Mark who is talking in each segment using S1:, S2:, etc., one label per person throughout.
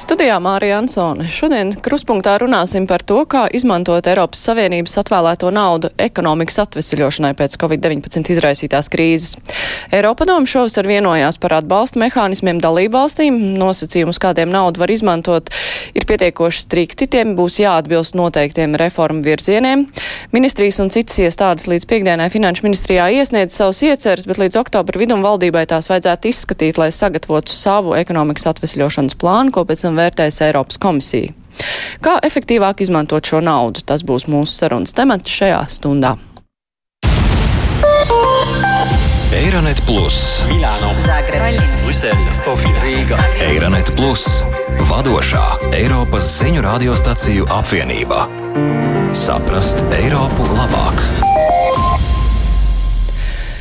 S1: Studijā Mārija Ansone. Šodien kruspunktā runāsim par to, kā izmantot Eiropas Savienības atvēlēto naudu ekonomikas atvesļošanai pēc Covid-19 izraisītās krīzes. Eiropadomu šovasar vienojās par atbalsta mehānismiem dalību valstīm. Nosacījumus, kādiem naudu var izmantot, ir pietiekoši strikti. Tiem būs jāatbilst noteiktiem reformu virzieniem. Ministrijas un citas iestādes līdz piekdienai Finanšu ministrijā iesniedz savus ieceres, bet līdz oktobra vidum valdībai tās vajadzētu izskatīt, lai sagatavotu savu ekonomikas atvesļošanas plānu, ko pēc tam vērtēs Eiropas komisija. Kā efektīvāk izmantot šo naudu? Tas būs mūsu sarunas temats šajā stundā.
S2: Eironet Plus,
S3: Milāno,
S4: Zagreb,
S3: Brisele, Sofija, Rīga.
S2: Eironet Plus, vadošā Eiropas ziņu radiostaciju apvienība. Saprast Eiropu labāk!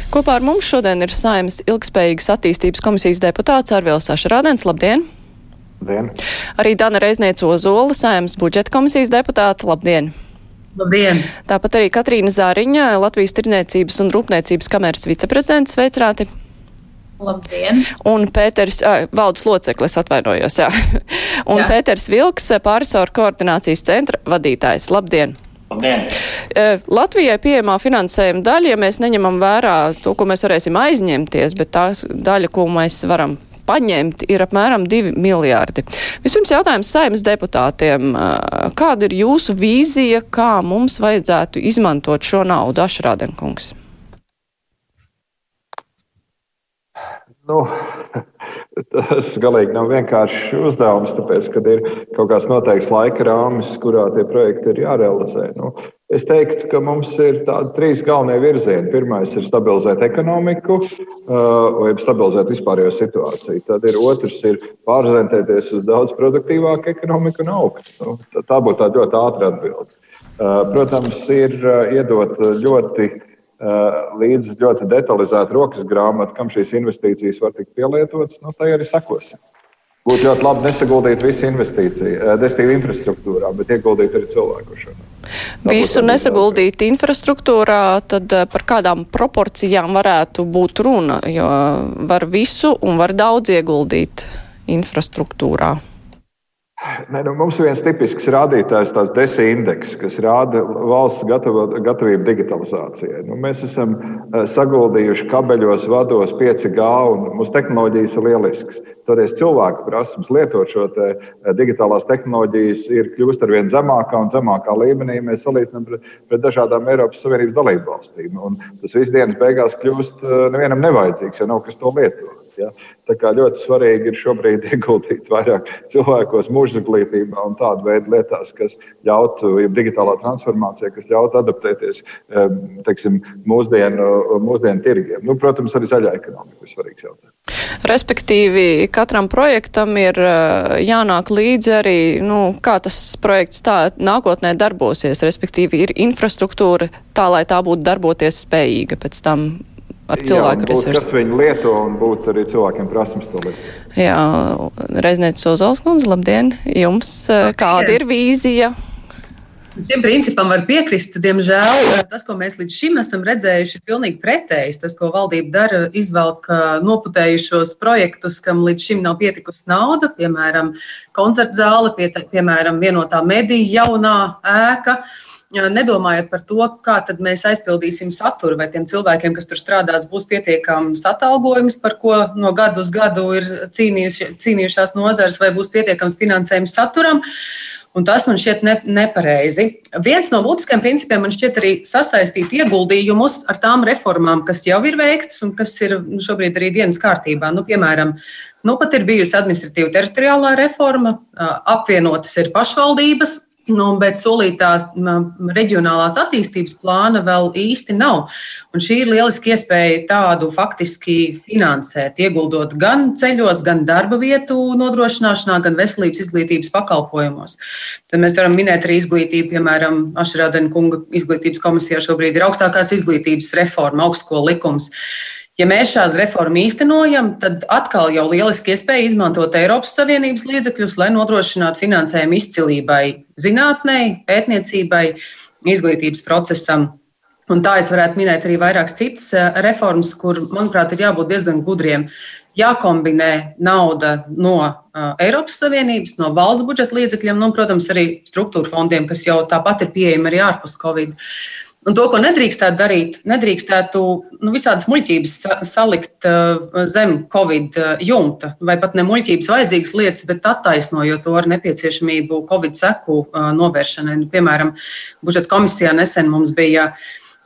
S1: Kopā ar mums šodien ir Saimas ilgspējīgas attīstības komisijas deputāts Arvils Sašarādens. Labdien!
S5: Labdien!
S1: Arī Dana Reizniec Ozola, Saimas budžeta komisijas deputāta. Labdien!
S6: Labdien!
S1: Tāpat arī Katrīna Zāriņa, Latvijas Tirniecības un Rūpniecības kameras viceprezidents. Sveicināti!
S6: Labdien!
S1: Un Pēters, ā, valdes loceklis atvainojos, jā. Un
S6: Jā.
S1: Pēters Vilks, pārisoru koordinācijas centra vadītājs. Labdien!
S3: Labdien!
S1: Latvijai pieejamā finansējuma daļa, ja mēs neņemam vērā to, ko mēs varēsim aizņemties, bet tā daļa, ko mēs varam paņemt, ir apmēram 2 miljārdi. Vispirms jautājums saimnes deputātiem. Kāda ir jūsu vīzija, kā mums vajadzētu izmantot šo naudu, Ašrādenkungs?
S5: Nu, tas galīgi nav vienkāršs uzdevums, tāpēc, kad ir kaut kāds noteikts laika rāmis, kurā tie projekti ir jārealizē. Nu, es teiktu, ka mums ir tādi trīs galvenie virzieni. Pirmais ir stabilizēt ekonomiku, uh, vai stabilizēt vispārējo situāciju. Tad ir otrs, ir pārorientēties uz daudz produktīvāku ekonomiku un augt. Nu, tā- būtu tāda ļoti ātra atbilde. Uh, Protams, ir uh, iedot ļoti Uh, līdz ļoti detalizēta rokas grāmata, kam šīs investīcijas var tikt pielietotas, nu, tai arī sekosim. Būtu ļoti labi nesaguldīt visu investīciju, uh, desmitīvu infrastruktūrā, bet ieguldīt arī cilvēku šo.
S1: Visu nesaguldīt infrastruktūrā, tad eh, par kādām proporcijām varētu būt runa, jo var visu un var daudz ieguldīt infrastruktūrā.
S5: Ne, nu, mums ir viens tipisks rādītājs, tāds desmit indeks, kas rāda valsts gatavo, gatavību digitalizācijai. Nu, mēs esam eh, saguldījuši kabeļos, vados 5G, un mūsu tehnoloģijas ir lieliskas. Toties cilvēku prasības lietot šo te, eh, digitālās tehnoloģijas ir kļūst ar vien zemākā un zemākā līmenī. Mēs salīdzinām pret, pret dažādām Eiropas Savienības dalību valstīm. Tas viss dienas beigās kļūst eh, nevienam nevajadzīgs, jo nav kas to lietot. Ja? Tā kā ļoti svarīgi ir šobrīd ieguldīt vairāk cilvēkos, mūžsaglītībā un tādu veidu lietās, kas ļautu, ja digitālā transformācija, kas ļautu adaptēties teiksim, mūsdienu, mūsdienu tirgiem. Nu, protams, arī zaļā ekonomika ir svarīgs jautājums.
S1: Respektīvi, katram projektam ir eh, jānāk līdzi arī, nu, kā tas projekts tā nākotnē darbosies. Respektīvi, ir infrastruktūra tā, lai tā būtu darboties spējīga pēc tam ar cilvēku resursiem.
S5: kas viņu lieto un būtu arī cilvēkiem prasības to lietot.
S1: Jā, Reiznieks Ozols kundze, labdien! Jums eh, kāda ir vīzija?
S6: Šim principam var piekrist. Diemžēl eh, tas, ko mēs līdz šim esam redzējuši, ir pilnīgi pretējs. Tas, ko valdība dara, izvelk eh, noputējušos projektus, kam līdz šim nav pietikusi nauda, piemēram, koncerta zāle, pie, piemēram, vienotā mediju jaunā ēka. Nedomājot par to, kā tad mēs aizpildīsim saturu, vai tiem cilvēkiem, kas tur strādās, būs pietiekams atalgojums, par ko no gadu uz gadu ir cīnījuši, cīnījušās nozares, vai būs pietiekams finansējums saturam. Un tas man šķiet ne, nepareizi. Viens no būtiskajiem principiem man šķiet arī sasaistīt ieguldījumus ar tām reformām, kas jau ir veiktas un kas ir nu, šobrīd arī dienas kārtībā. Nu, piemēram, nu, pat ir bijusi administratīva teritoriālā reforma, apvienotas ir pašvaldības, Nu, bet solītās reģionālās attīstības plāna vēl īsti nav. Un šī ir lieliska iespēja tādu faktiski finansēt, ieguldot gan ceļos, gan darba vietu nodrošināšanā, gan veselības izglītības pakalpojumos. Tad mēs varam minēt arī izglītību, piemēram, Ašrādena kunga izglītības komisijā šobrīd ir augstākās izglītības reforma, augstskolu likums. Ja mēs šādu reformu īstenojam, tad atkal jau lieliski iespēja izmantot Eiropas Savienības līdzekļus, lai nodrošinātu finansējumu izcilībai, zinātnē, pētniecībai, izglītības procesam. Un tā es varētu minēt arī vairākas citas eh, reformas, kur, manuprāt, ir jābūt diezgan gudriem. Jākombinē nauda no uh, Eiropas Savienības, no valsts budžeta līdzekļiem, nu, un, protams, arī struktūra fondiem, kas jau tāpat ir pieejami arī ārpus Covid. Un to, ko nedrīkstētu darīt, nedrīkstētu nu, visādas muļķības salikt uh, zem Covid jumta, vai pat ne muļķības vajadzīgas lietas, bet attaisnojot to ar nepieciešamību Covid seku uh, novēršanai. Nu, piemēram, budžeta komisijā nesen mums bija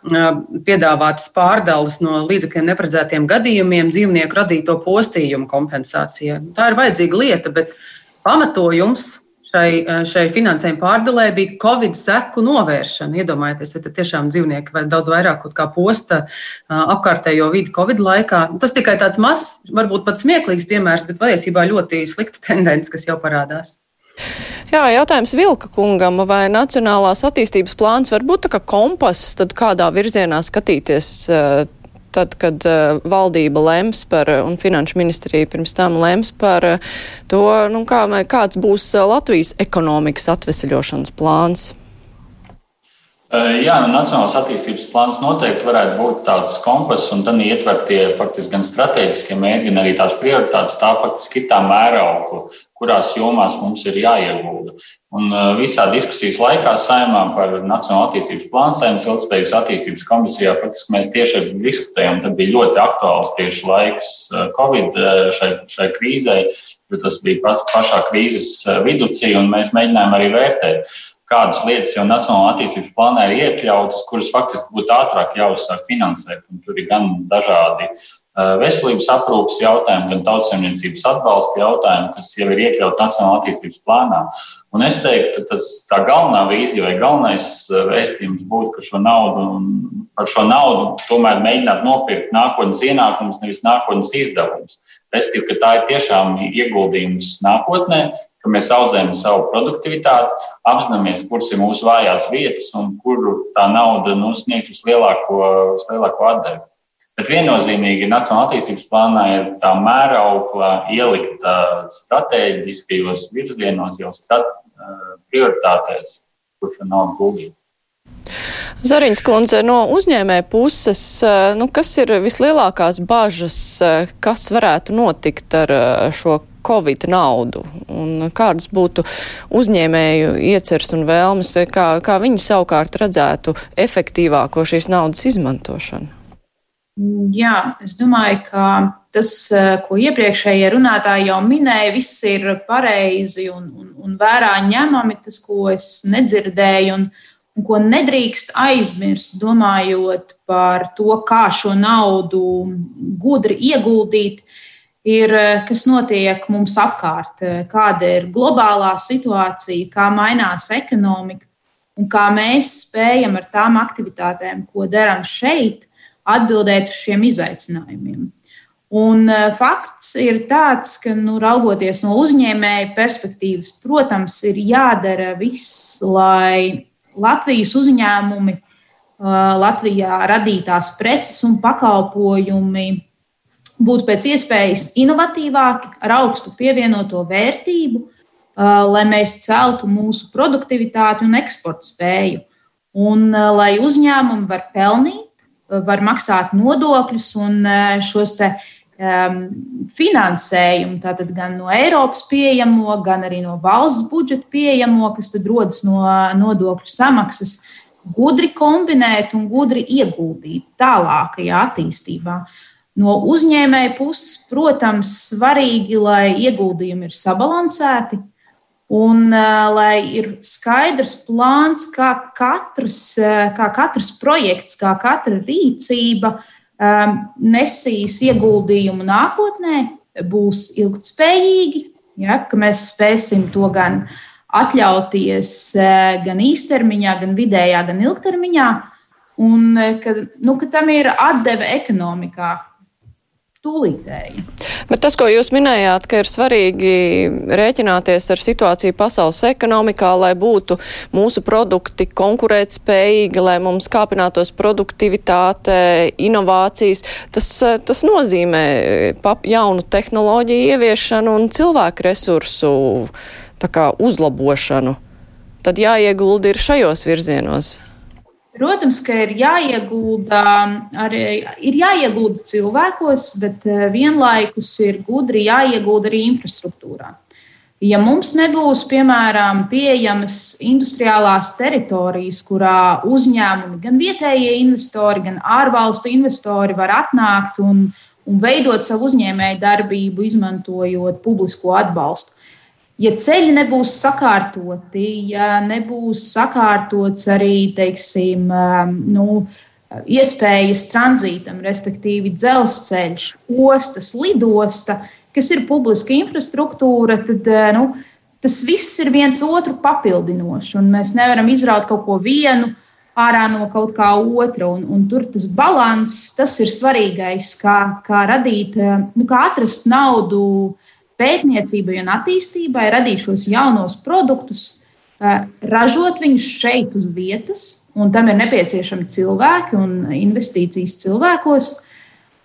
S6: piedāvātas pārdales no līdzekļiem neparedzētiem gadījumiem dzīvnieku radīto postījumu kompensācijai. Tā ir vajadzīga lieta, bet pamatojums šai, šai finansējuma pārdalē bija Covid seku novēršana. Iedomājieties, ja tiešām dzīvnieki vai daudz vairāk posta apkārtējo vidi Covid laikā. Tas tikai tāds mazs, varbūt pat smieklīgs piemērs, bet patiesībā ļoti slikta tendence, kas jau parādās.
S1: Jā, jautājums Vilka kungam, vai Nacionālās attīstības plāns var būt tā kā kompass, tad kādā virzienā skatīties, eh, tad, kad eh, valdība lems par, un finanšu ministrija pirms tam lems par eh, to, nu, kā, kāds būs Latvijas ekonomikas atveseļošanas plāns?
S4: Jā, nu, Nacionālās attīstības plāns noteikti varētu būt tāds kompass, un tad ietver tie faktiski gan strateģiskie mērķi, gan arī tās prioritātes, tā faktiski ir tā mēraukla, kurās jomās mums ir jāiegulda. Un visā diskusijas laikā saimā par Nacionālo attīstības plānu, saimnes ilgspējīgas attīstības komisijā, faktiski mēs tieši diskutējām, tad bija ļoti aktuāls tieši laiks Covid šai, šai krīzei, jo tas bija pašā krīzes viducī, un mēs mēģinājām arī vērtēt kādas lietas jau Nacionālajā attīstības plānā ir iekļautas, kuras faktiski būtu ātrāk jāuzsāk finansēt. Un tur ir gan dažādi uh, veselības aprūpas jautājumi, gan tautsēmniecības atbalsta jautājumi, kas jau ir iekļauti Nacionālajā attīstības plānā. Un es teiktu, ka tā galvenā vīzija vai galvenais uh, vēstījums būtu, ka šo naudu, par šo naudu tomēr mēģināt nopirkt nākotnes ienākumus, nevis nākotnes izdevumus. Respektīvi, ka tā ir tiešām ieguldījums nākotnē, ka mēs audzējam savu produktivitāti, apzināmies, kuras ir mūsu vājās vietas un kur tā nauda nu, sniegt vislielāko atdevi. Bet viennozīmīgi Nacionālajā attīstības plānā ir tā mēraukla ielikt strateģiskajos virzienos, jau strat, prioritātēs, kur šo naudu guldīt.
S1: Zariņš kundze, no uzņēmē puses, nu, kas ir vislielākās bažas, kas varētu notikt ar šo Covid naudu un kādas būtu uzņēmēju iecers un vēlmes, kā, kā viņi savukārt redzētu efektīvāko šīs naudas izmantošanu?
S7: Jā, es domāju, ka tas, ko iepriekšējie runātāji jau minēja, viss ir pareizi un, un, un vērā ņemami. Tas, ko es nedzirdēju un, un ko nedrīkst aizmirst, domājot par to, kā šo naudu gudri ieguldīt, ir, eh, kas notiek mums apkārt, eh, kāda ir globālā situācija, kā mainās ekonomika un kā mēs spējam ar tām aktivitātēm, ko darām šeit, atbildēt uz šiem izaicinājumiem. Un eh, fakts ir tāds, ka, nu, raugoties no uzņēmēja perspektīvas, protams, ir jādara viss, lai Latvijas uzņēmumi, Latvijā radītās preces un pakalpojumi būt pēc iespējas inovatīvāki, ar augstu pievienoto vērtību, lai mēs celtu mūsu produktivitāti un eksporta spēju. Un lai uzņēmumi var pelnīt, var maksāt nodokļus un šos te, um, finansējumu, tātad gan no Eiropas pieejamo, gan arī no valsts budžeta pieejamo, kas tad rodas no nodokļu samaksas, gudri kombinēt un gudri ieguldīt tālākajā attīstībā. No uzņēmēja puses, protams, svarīgi, lai ieguldījumi ir sabalansēti un lai ir skaidrs plāns, kā katrs, kā katrs projekts, kā katra rīcība nesīs ieguldījumu nākotnē, būs ilgtspējīgi, ja, ka mēs spēsim to gan atļauties gan īstermiņā, gan vidējā, gan ilgtermiņā, un ka, nu, ka tam ir atdeve ekonomikā tūlītēji.
S1: Bet tas, ko jūs minējāt, ka ir svarīgi rēķināties ar situāciju pasaules ekonomikā, lai būtu mūsu produkti konkurētspējīgi, lai mums kāpinātos produktivitāte, inovācijas, tas, tas nozīmē jaunu tehnoloģiju ieviešanu un cilvēku resursu kā, uzlabošanu. Tad jāiegulda ir šajos virzienos.
S7: Protams, ka ir jāiegulda arī ir jāiegulda cilvēkos, bet eh, vienlaikus ir gudri jāiegulda arī infrastruktūrā. Ja mums nebūs, piemēram, pieejamas industriālās teritorijas, kurā uzņēmumi, gan vietējie investori, gan ārvalstu investori var atnākt un, un veidot savu uzņēmēju darbību, izmantojot publisko atbalstu, ja ceļi nebūs sakārtoti, ja nebūs sakārtots arī teiksim, um, nu, iespējas tranzītam, respektīvi dzelzceļš, ostas, lidosta, kas ir publiska infrastruktūra, tad uh, nu, tas viss ir viens otru papildinošs. Mēs nevaram izraut kaut ko vienu ārā no kaut kā otra. Un, un tur tas līdzsvars, tas ir svarīgais, kā, kā radīt, uh, nu, kā atrast naudu pētniecībai un attīstībai, radīt šos jaunos produktus, ražot viņus šeit uz vietas, un tam ir nepieciešami cilvēki un investīcijas cilvēkos.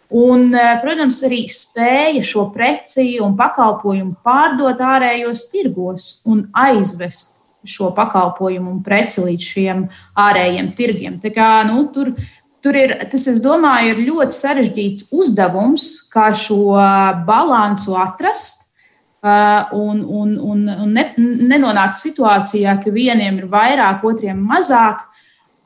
S7: Un, protams, arī spēja šo preci un pakalpojumu pārdot ārējos tirgos un aizvest šo pakalpojumu un preci līdz šiem ārējiem tirgiem. Tā kā, nu, tur, tur ir, tas, es domāju, ir ļoti sarežģīts uzdevums, kā šo balansu atrast Uh, un, un, un, un ne, nenonākt situācijā, ka vieniem ir vairāk, otriem mazāk,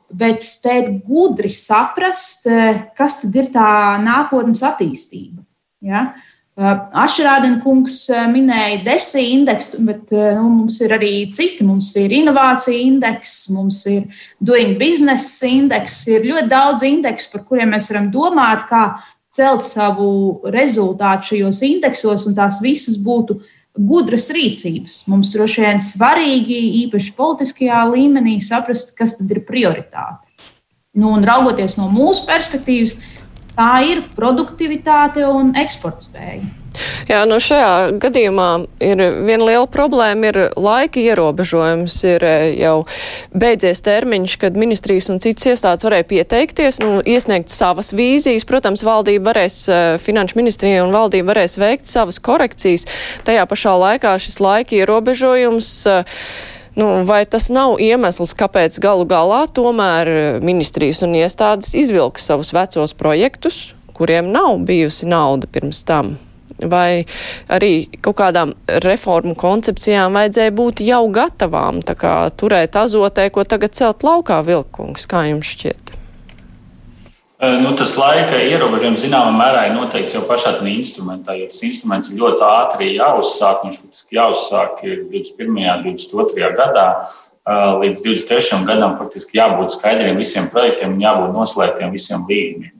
S7: bet spēt gudri saprast, uh, kas tad ir tā nākotnes attīstība. Ja? Uh, Ašrādena kungs minēja desmit indeksu, bet nu, mums ir arī citi. Mums ir inovācija indeks, mums ir doing business indeks, ir ļoti daudz indeksu, par kuriem mēs varam domāt, kā celt savu rezultātu šajos indeksos, un tās visas būtu gudras rīcības. Mums droši vien svarīgi, īpaši politiskajā līmenī, saprast, kas tad ir prioritāte. Nu, un raugoties no mūsu perspektīvas, tā ir produktivitāte un eksporta spēja.
S1: Jā, nu šajā gadījumā ir viena liela problēma, ir laika ierobežojums, ir e, jau beidzies termiņš, kad ministrijas un citas iestādes varēja pieteikties, nu, iesniegt savas vīzijas. Protams, valdība varēs, e, finanšu ministrija un valdība varēs veikt savas korekcijas. Tajā pašā laikā šis laika ierobežojums. Nu, vai tas nav iemesls, kāpēc galu galā tomēr ministrijas un iestādes izvilka savus vecos projektus, kuriem nav bijusi nauda pirms tam? vai arī kaut kādām reformu koncepcijām vajadzēja būt jau gatavām, tā kā turēt azotē, ko tagad celt laukā vilkungs, kā jums šķiet?
S4: Nu, tas laika ierobežojums zināmā mērā ir noteikts jau pašā instrumentā, jo tas instruments ir ļoti ātri jāuzsāk. Viņš faktiski jāuzsāk 21. un 22. gadā. Līdz 23. gadam faktiski jābūt skaidriem visiem projektiem un jābūt noslēgtiem visiem līgumiem.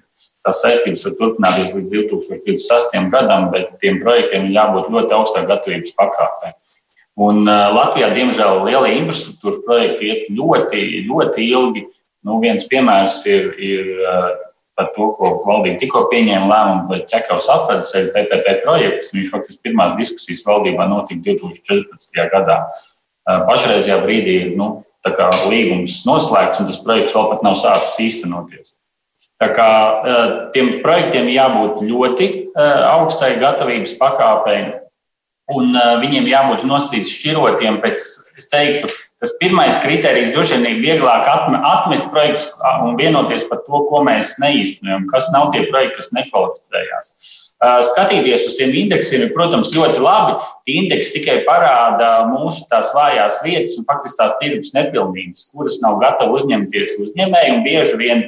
S4: Tās saistības var turpināties līdz 2026. gadam, bet tiem projektiem jābūt ļoti augstā gatavības pakāpē. Un uh, Latvijā, diemžēl, lielie infrastruktūras projekti iet ļoti, ļoti ilgi. Nu, viens piemērs ir, ir par to, ko valdība tikko pieņēma lēmumu par ķekavas apvedu PPP projekts. Viņš faktiski pirmās diskusijas valdībā notika 2014. gadā. Pašreizajā brīdī nu, līgums noslēgts, un tas projekts vēl pat nav sācis īstenoties. Tā kā tiem projektiem jābūt ļoti augstai gatavības pakāpei, un viņiem jābūt nosacīts šķirotiem pēc, es teiktu, tas pirmais kriterijs droši vien ir vieglāk atmest projekts un vienoties par to, ko mēs neīstenojam, kas nav tie projekti, kas nekvalificējās. Skatīties uz tiem indeksiem ir, protams, ļoti labi. Tie indeksi tikai parāda mūsu tās vājās vietas un faktiski tās tirgus nepilnības, kuras nav gatavi uzņemties uzņēmēji. Bieži vien,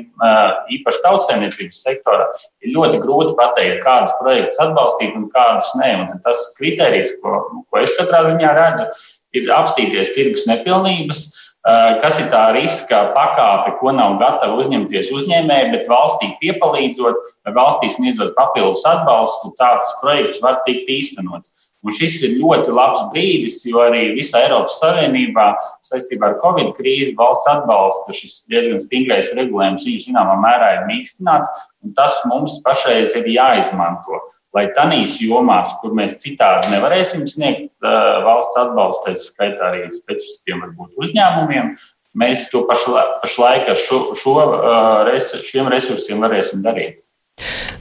S4: īpaši tautsēmniecības sektorā, ir ļoti grūti pateikt, kādus projektus atbalstīt un kādus nē. Un tas kriterijs, ko, ko es katrā ziņā redzu, ir apstīties tirgus nepilnības Eh, kas ir tā riska pakāpe, ko nav gatavi uzņemties uzņēmēji, bet valstī piepalīdzot valstī sniedzot papildus atbalstu, tāds projekts var tikt īstenots. Un šis ir ļoti labs brīdis, jo arī visā Eiropas Savienībā saistībā ar Covid krīzi valsts atbalsta šis diezgan stingrais regulējums, viņš zināmā mērā ir mīkstināts, un tas mums pašreiz ir jāizmanto. Lai tanīs jomās, kur mēs citādi nevarēsim sniegt uh, valsts atbalstu, tā skaitā arī specifiskiem uzņēmumiem, mēs to pašlaik ar šo, šo, uh, šiem resursiem varēsim darīt.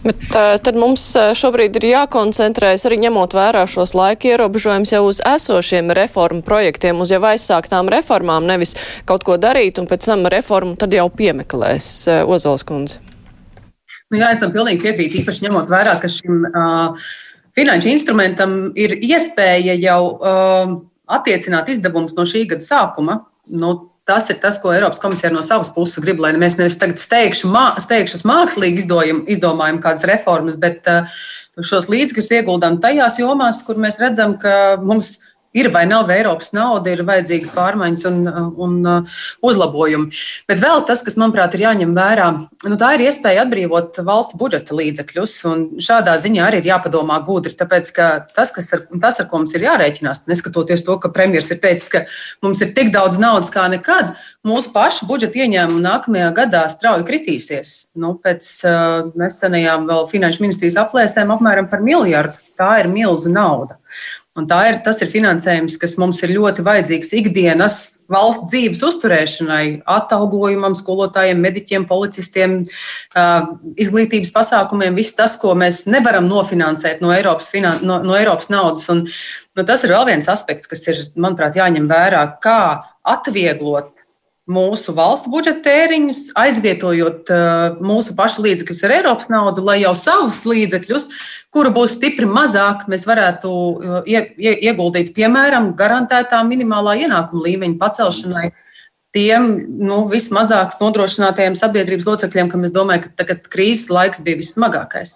S1: Bet tad mums šobrīd ir jākoncentrējas arī ņemot vērā šos laika ierobežojumus jau uz esošiem reformu projektiem, uz jau aizsāktām reformām, nevis kaut ko darīt un pēc tam reformu tad jau piemeklēs Ozols kundze.
S6: Nu, jā, es tam pilnīgi piekrītu, īpaši ņemot vērā, ka šim uh, finanšu instrumentam ir iespēja jau uh, attiecināt izdevumus no šī gada sākuma. Nu, Tas ir tas, ko Eiropas komisija no savas puses grib, lai mēs nevis tagad steigšu, mā, steigšus mākslīgi izdojam, izdomājam kādas reformas, bet uh, šos līdzekļus ieguldām tajās jomās, kur mēs redzam, ka mums ir ir vai nav Eiropas nauda, ir vajadzīgas pārmaiņas un, un uh, uzlabojumi. Bet vēl tas, kas manuprāt ir jāņem vērā, nu, tā ir iespēja atbrīvot valsts budžeta līdzekļus. Šādā ziņā arī ir jāpadomā gudri, tāpēc ka tas, ar, tas, ar ko mums ir jārēķinās, neskatoties to, ka premjerministrs ir teicis, ka mums ir tik daudz naudas kā nekad, mūsu pašu budžeta ieņēmumi nākamajā gadā strauji kritīsies. Nu, pēc uh, nesenajām vēl finanšu ministrijas aplēsēm apmēram par miljardu. Tā ir milza nauda. Un tā ir, tas ir finansējums, kas mums ir ļoti vajadzīgs ikdienas valsts dzīves uzturēšanai, atalgojumam, skolotājiem, mediķiem, policistiem, izglītības pasākumiem, viss tas, ko mēs nevaram nofinansēt no Eiropas, finan no, no Eiropas naudas. Un, nu, tas ir vēl viens aspekts, kas ir, manuprāt, jāņem vērā, kā atvieglot mūsu valsts budžeta tēriņus, aizvietojot uh, mūsu pašu līdzekļus ar Eiropas naudu, lai jau savus līdzekļus, kuru būs stipri mazāk, mēs varētu uh, ie, ie, ieguldīt, piemēram, garantētā minimālā ienākuma līmeņa pacelšanai tiem nu, vismazāk nodrošinātajiem sabiedrības locekļiem, kam es domāju, ka tagad krīzes laiks bija vissmagākais.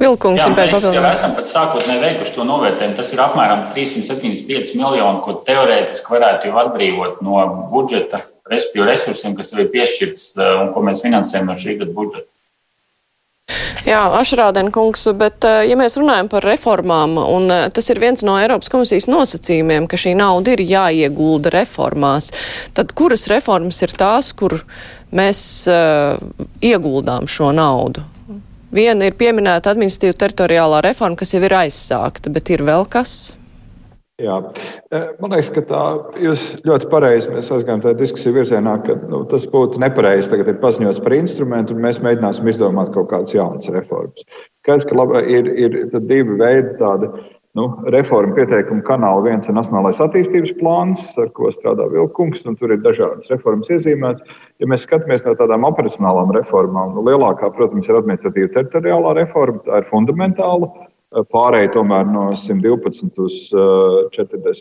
S1: Vilkungs, Jā,
S4: mēs jau esam pat sākotnēji veikuši to novērtējumu. Tas ir apmēram 375 miljoni, ko teorētiski varētu jau atbrīvot no budžeta respektīvi resursiem, kas ir piešķirts eh, un ko mēs finansējam no šī gada budžeta.
S1: Jā, Ašrādena kungs, bet eh, ja mēs runājam par reformām, un eh, tas ir viens no Eiropas komisijas nosacījumiem, ka šī nauda ir jāiegulda reformās, tad kuras reformas ir tās, kur mēs uh, ieguldām šo naudu? Viena ir pieminēta administratīva teritoriālā reforma, kas jau ir aizsākta, bet ir vēl kas?
S5: Jā. E, man liekas, ka tā jūs ļoti pareizi mēs aizgājām tajā diskusiju virzienā, ka nu, tas būtu nepareizi. Tagad ir paziņots par instrumentu, un mēs mēģināsim izdomāt kaut kādas jaunas reformas. Skaidrs, ka laba, ir, ir divi veidi tādi nu, reformu pieteikumu kanāli. Viens ir Nacionālais attīstības plāns, ar ko strādā Vilkungs, un tur ir dažādas reformas iezīmētas. Ja mēs skatāmies no tādām operacionālām reformām, nu, lielākā, protams, ir administratīva teritoriālā reforma, tā ir fundamentāla Pārējai tomēr no 112 uz 42,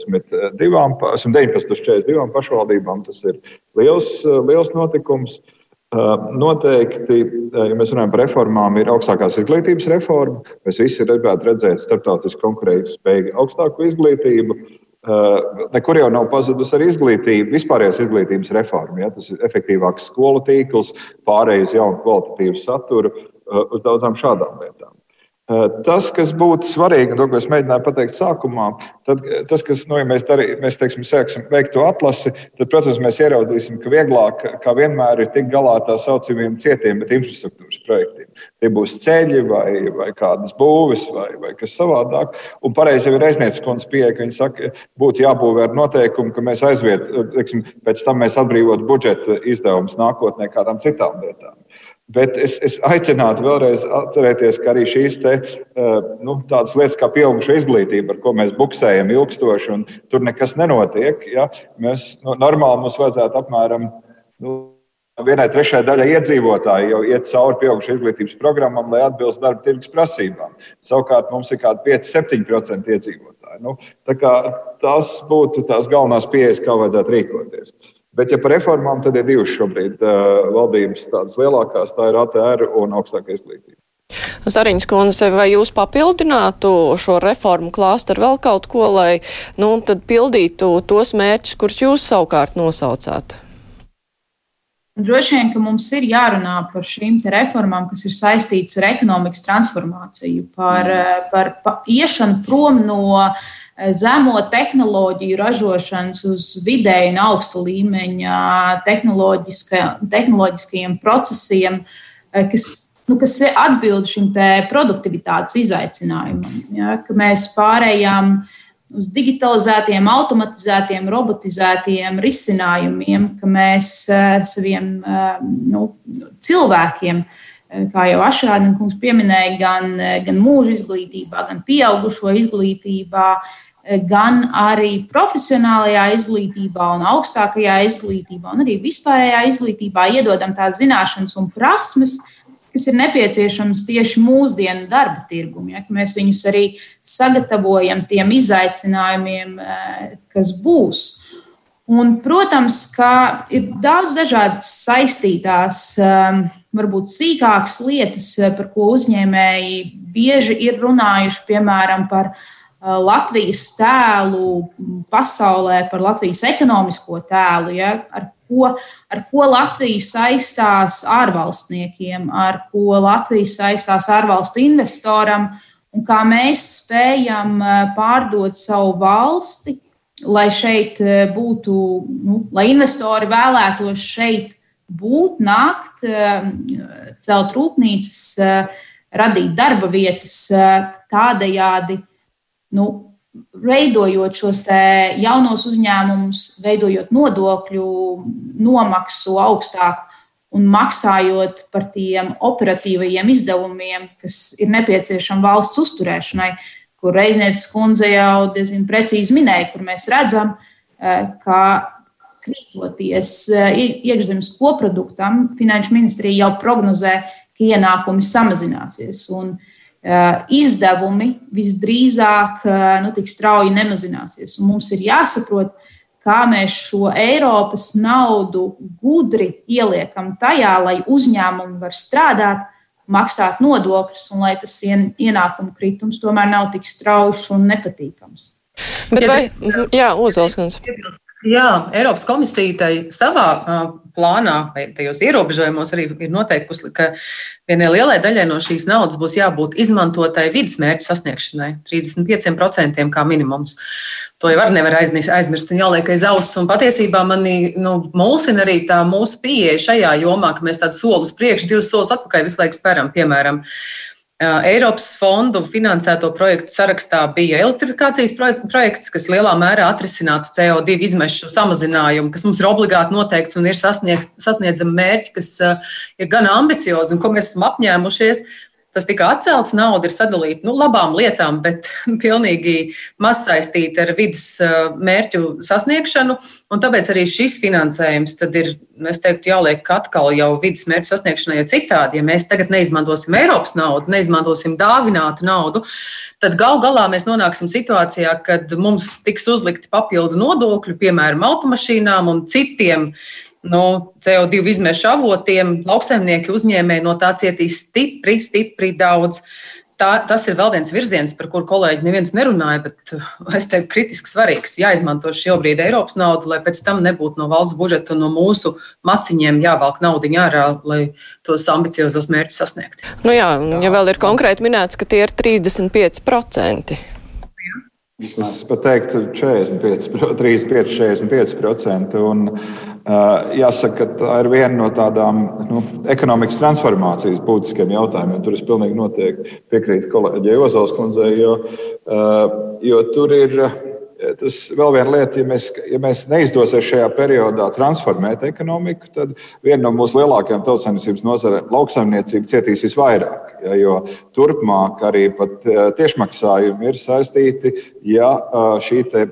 S5: 119 uz 42 pašvaldībām. Tas ir liels, liels notikums. Noteikti, ja mēs runājam par reformām, ir augstākās izglītības reforma. Mēs visi gribētu redzēt starptautisku konkurētu spēju augstāku izglītību. Nekur jau nav pazudusi arī izglītība, vispārējās izglītības reforma. Ja? Tas ir efektīvāks skolu tīkls, pārējais jaunu kvalitatīvu saturu uz daudzām šādām lietām. Eh, tas, kas būtu svarīgi, to, ko es mēģināju pateikt sākumā, tad eh, tas, kas, nu, ja mēs, darī, mēs teiksim, sāksim veikt to atlasi, tad, protams, mēs ieraudzīsim, ka vieglāk, kā vienmēr, ir tikt galā ar tā saucamiem cietiem, bet infrastruktūras projektiem. Tie būs ceļi vai, vai kādas būves vai, vai kas savādāk. Un pareizi jau ir aizniedzis kundze pieeja, ka viņi saka, būtu jābūvē ar noteikumu, ka mēs aiziet, teiksim, pēc tam mēs atbrīvot budžeta izdevumus nākotnē kādām citām lietām. Bet es, es aicinātu vēlreiz atcerēties, ka arī šīs te, eh, nu, tādas lietas kā pieauguša izglītība, ar ko mēs buksējam ilgstoši, un tur nekas nenotiek. Ja? Mēs, nu, normāli mums vajadzētu apmēram nu, vienai trešajai daļai iedzīvotāji jau iet cauri pieauguša izglītības programmam, lai atbilst darba tirgus prasībām. Savukārt mums ir kādi 5-7% iedzīvotāji. Nu, tā tas būtu tās galvenās pieejas, kā vajadzētu rīkoties. Bet, ja par reformām, tad ir divas šobrīd uh, valdības tādas lielākās, tā ir ATR un augstākā izglītība.
S1: Zariņš kundze, vai jūs papildinātu šo reformu klāstu ar vēl kaut ko, lai nu, pildītu tos mērķus, kurus jūs savukārt nosaucāt?
S7: Droši vien, ka mums ir jārunā par šīm reformām, kas ir saistītas ar ekonomikas transformāciju, par, par, par iešanu prom no uh, zemo tehnoloģiju ražošanas uz vidēju un augstu līmeņa tehnoloģiskajiem procesiem, kas, nu, kas atbild šim produktivitātes izaicinājumam. Ja, mēs pārējām uz digitalizētiem, automatizētiem, robotizētiem risinājumiem, ka mēs saviem nu, cilvēkiem kā jau Ašrādina kungs pieminēja, gan, gan mūža izglītībā, gan pieaugušo izglītībā, gan arī profesionālajā izglītībā un augstākajā izglītībā, un arī vispārējā izglītībā iedodam tās zināšanas un prasmes, kas ir nepieciešamas tieši mūsdienu darba tirgumam. Ja, mēs viņus arī sagatavojam tiem izaicinājumiem, eh, kas būs. Un, protams, ka ir daudz dažādas saistītās, eh, varbūt sīkākas lietas, eh, par ko uzņēmēji bieži ir runājuši, piemēram, par Uh, Latvijas tēlu pasaulē, par Latvijas ekonomisko tēlu, ja, ar, ko, ar ko Latvija saistās ārvalstniekiem, ar ko Latvija saistās ārvalstu investoram, un kā mēs spējam uh, pārdot savu valsti, lai šeit uh, būtu, nu, lai investori vēlētos šeit būt, nākt, celt rūpnīcas, radīt darba vietas tādējādi nu, veidojot šos jaunos uzņēmumus, veidojot nodokļu nomaksu augstāku un maksājot par tiem operatīvajiem izdevumiem, kas ir nepieciešami valsts uzturēšanai, kur Reiznieces kundze jau diezgan precīzi minēja, kur mēs redzam, eh, ka krītoties eh, iekšzemes koproduktam, Finanšu ministrija jau prognozē, ka ienākumi samazināsies. Un, uh, izdevumi visdrīzāk eh, nu, tik strauji nemazināsies. Un mums ir jāsaprot, kā mēs šo Eiropas naudu gudri ieliekam tajā, lai uzņēmumi var strādāt, maksāt nodokļus un lai tas ienākumu kritums tomēr nav tik strauji un nepatīkams.
S1: Bet vai, jā, Ozols,
S6: Jā, Eiropas komisija savā plānā vai tajos ierobežojumos arī ir noteikusi, ka vienai lielai daļai no šīs naudas būs jābūt izmantotai vidas mērķu sasniegšanai - 35% kā minimums. To jau arī nevar aizmirst un jāliek aiz auss. Un patiesībā manī nu, mulsina arī tā mūsu pieeja šajā jomā, ka mēs tādu soli uz priekšu, divus solus atpakaļ visu laiku speram. Piemēram, Eiropas fondu finansēto projektu sarakstā bija elektrifikācijas projekts, kas lielā mērā atrisinātu CO2 izmešu samazinājumu, kas mums ir obligāti noteikts un ir sasniedzami mērķi, kas ir gan ambiciozi un ko mēs esam apņēmušies. Tas tika atcelts, nauda ir sadalīta nu, labām lietām, bet pilnīgi maz saistīta ar vidas mērķu sasniegšanu. Tāpēc arī šis finansējums ir teiktu, jāliek atkal jau vidas mērķu sasniegšanai, jo citādi, ja mēs tagad neizmantosim Eiropas naudu, neizmantosim dāvinātu naudu, tad gal galā mēs nonāksim situācijā, kad mums tiks uzlikti papildu nodokļi, piemēram, automašīnām un citiem no CO2 izmešu avotiem, lauksaimnieki uzņēmēji no tā cietīs stipri, stipri daudz. Tā, tas ir vēl viens virziens, par kuru kolēģi neviens nerunāja, bet uh, es teiktu, kritiski svarīgs. Jāizmanto šobrīd Eiropas nauda, lai pēc tam nebūtu no valsts budžeta un no mūsu maciņiem jāvelk naudu ārā, lai tos ambiciozos mērķus sasniegtu.
S1: Nu jā, ja vēl ir konkrēti minēts, ka tie ir 35%.
S5: Vismaz. Es pat teiktu, 45, 35, 45%. Un, uh, jāsaka, ka tā ir viena no tādām nu, ekonomikas transformācijas būtiskiem jautājumiem. Tur es pilnīgi noteikti piekrītu kolēģei Ozols kundzei, jo, uh, jo tur ir tas vēl viena lieta, ja mēs, ja mēs neizdosies šajā periodā transformēt ekonomiku, tad viena no mūsu lielākajām tautsājumniecības nozarēm, lauksaimniecība, cietīs visvairāk. Ja, jo turpmāk arī tiešmaksājumi ir saistīti, ja šī te,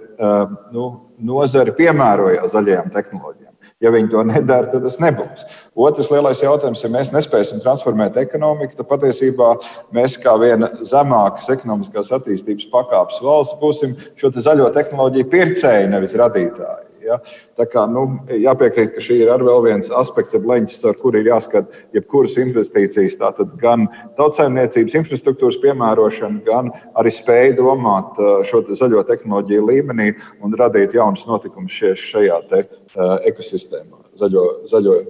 S5: nu, nozare piemērojās zaļajām tehnoloģijām. Ja viņi to nedara, tad tas nebūs. Otrs lielais jautājums, ja mēs nespēsim transformēt ekonomiku, tad patiesībā mēs kā viena zemākas ekonomiskās attīstības pakāpes valsts būsim šo zaļo tehnoloģiju pircēji, nevis radītāji. Ja? Tā kā nu, jāpiekrīt, ka šī ir arī viens aspekts, leņķis, ar kuru ir jāskata jebkuras investīcijas. Tātad gan tautsājumniecības infrastruktūras piemērošana, gan arī spēja domāt uh, šo te zaļo tehnoloģiju līmenī un radīt jaunus notikumus šajā te, uh, ekosistēmā, zaļo, zaļo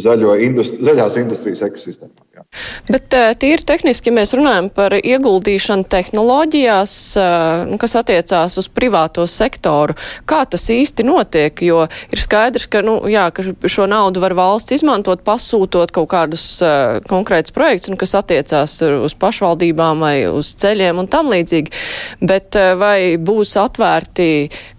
S5: zaļo industri, zaļās industrijas ekosistēmā. Jā.
S1: Bet eh, tīri tehniski, ja mēs runājam par ieguldīšanu tehnoloģijās, eh, nu, kas attiecās uz privāto sektoru, kā tas īsti notiek? Jo ir skaidrs, ka, nu, jā, ka šo naudu var valsts izmantot, pasūtot kaut kādus uh, konkrētus projektus, kas attiecās uz pašvaldībām vai uz ceļiem un tam līdzīgi. Bet uh, vai būs atvērti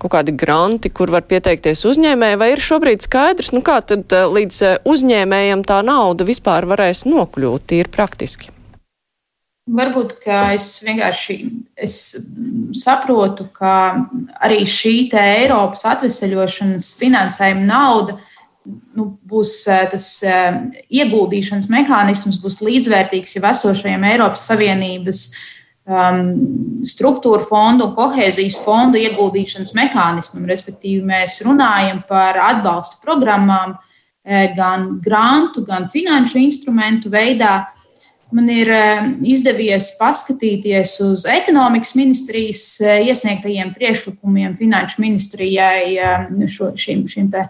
S1: kaut kādi granti, kur var pieteikties uzņēmēji, vai ir šobrīd skaidrs, nu kā tad uh, līdz uzņēmējiem tā nauda vispār varēs nokļūt tīri praktiski?
S7: Varbūt es vienkārši es saprotu, ka arī šī Eiropas atvesaļošanas finansējuma nauda nu, būs eh, tas eh, ieguldīšanas mehānisms, būs līdzvērtīgs jau esošajam Eiropas Savienības um, struktūra fondu un kohēzijas fondu ieguldīšanas mehānismam. Respektīvi, mēs runājam par atbalsta programmām, uh, gan grantu, gan finanšu instrumentu veidā. Man ir eh, izdevies paskatīties uz ekonomikas ministrijas eh, iesniegtajiem priekšlikumiem finanšu ministrijai šo, šim, šim te,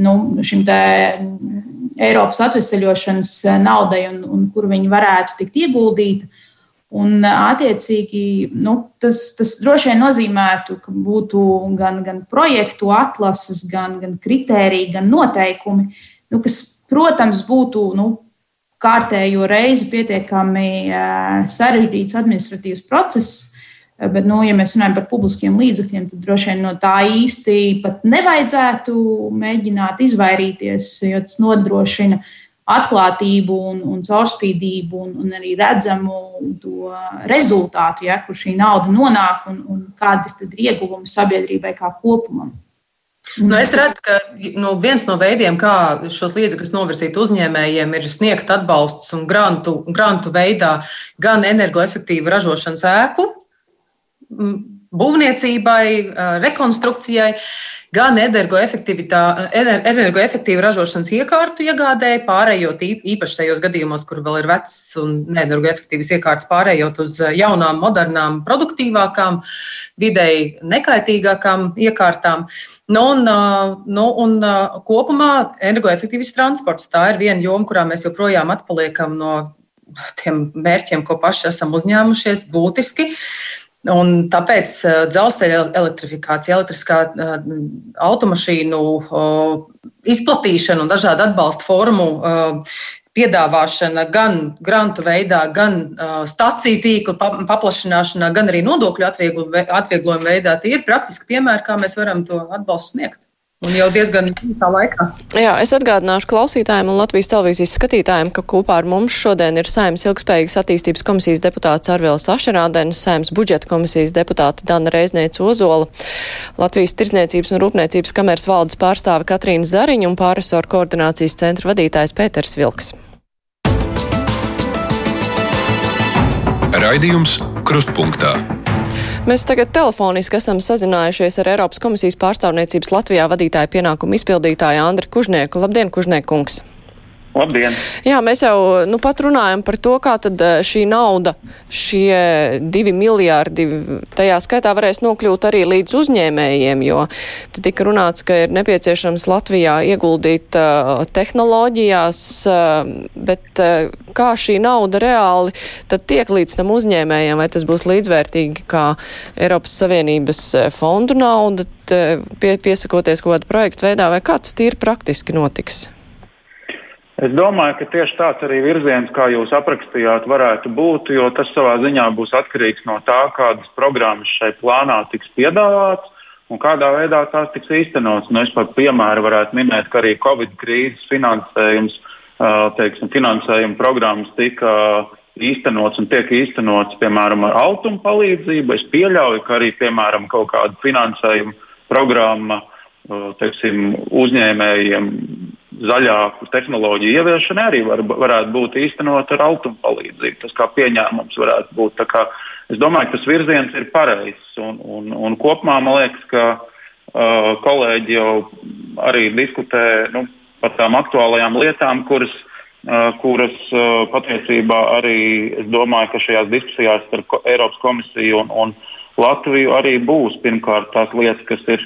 S7: nu, šim te mm, Eiropas atvesaļošanas naudai un, un kur viņi varētu tikt ieguldīti. Un, attiecīgi, nu, tas, tas droši vien nozīmētu, ka būtu gan, gan projektu atlases, gan, gan kritēriji, gan noteikumi, nu, kas, protams, būtu nu, kārtējo reizi pietiekami sarežģīts administratīvs process. Bet, nu, ja mēs runājam par publiskiem līdzekļiem, tad droši vien no tā īsti pat nevajadzētu mēģināt izvairīties, jo tas nodrošina atklātību un, un caurspīdību un, un arī redzamu to rezultātu, ja, kur šī nauda nonāk un, un kādi ir ieguvumi sabiedrībai kā kopumam.
S6: Nu, es redzu, ka nu, viens no veidiem, kā šos līdzekļus novirzīt uzņēmējiem, ir sniegt atbalsts un grantu, grantu veidā gan energoefektīvu ražošanas ēku būvniecībai, rekonstrukcijai, gan energoefektīvu ražošanas iekārtu iegādēji, pārējot īpaši tajos gadījumos, kur vēl ir vecs un energoefektīvas iekārtas, pārējot uz jaunām, modernām, produktīvākām, vidēji nekaitīgākām iekārtām. Nu, un, nu, un kopumā energoefektīvs transports tā ir viena joma, kurā mēs joprojām atpaliekam no tiem mērķiem, ko paši esam uzņēmušies, būtiski. Uh, Un tāpēc eh, dzelzceļa elektrifikācija, elektriskā eh, automašīnu izplatīšana un dažādu atbalsta formu piedāvāšana gan grantu veidā, gan staciju tīkla paplašināšanā, gan arī nodokļu atvieglojuma veidā, tie ir praktiski piemēri, kā mēs varam to atbalstu sniegt. Un jau diezgan īsā laikā.
S1: Jā, es atgādināšu klausītājiem un Latvijas televīzijas skatītājiem, ka kopā ar mums šodien ir Saimnes ilgspējīgas attīstības komisijas deputāts Arvils Ašerādens, Saimnes budžeta komisijas deputāta Dana Reizniece Ozola, Latvijas tirdzniecības un rūpniecības kameras valdes pārstāve Katrīna Zariņa un pāresoru koordinācijas centra vadītājs Pēters Vilks.
S2: Raidījums Krustpunktā.
S1: Mēs tagad telefoniski esam sazinājušies ar Eiropas komisijas pārstāvniecības Latvijā vadītāju pienākumu izpildītāju Andri Kužnieku. Labdien, Kužniekungs!
S8: Labdien!
S1: Jā, mēs jau nu, pat runājam par to, kā tad eh, šī nauda, šie divi miljārdi, tajā skaitā varēs nokļūt arī līdz uzņēmējiem, jo te tika runāts, ka ir nepieciešams Latvijā ieguldīt uh, tehnoloģijās, uh, bet uh, kā šī nauda reāli tad tiek līdz tam uzņēmējiem, vai tas būs līdzvērtīgi kā Eiropas Savienības fondu nauda, pie, piesakoties kaut kādu projektu veidā, vai kāds tīri praktiski notiks?
S8: Es domāju, ka tieši tāds arī virziens, kā jūs aprakstījāt, varētu būt, jo tas savā ziņā būs atkarīgs no tā, kādas programmas šai plānā tiks piedāvātas un kādā veidā tās tiks īstenotas. Nu, es par piemēru varētu minēt, ka arī Covid krīzes finansējums, teiksim, finansējuma programmas tika īstenots un tiek īstenots piemēram ar autumu palīdzību. Es pieļauju, ka arī piemēram kaut kāda finansējuma programma teiksim, uzņēmējiem zaļāku tehnoloģiju ieviešana arī var, varētu būt īstenot ar automu palīdzību. Tas kā pieņēmums varētu būt. Kā, es domāju, ka tas virziens ir pareizs. Un, un, un kopumā man liekas, ka uh, kolēģi jau arī diskutē nu, par tām aktuālajām lietām, kuras, uh, kuras uh, patiesībā arī es domāju, ka šajās diskusijās starp Eiropas komisiju un, un Latviju arī būs pirmkārt tās lietas, kas ir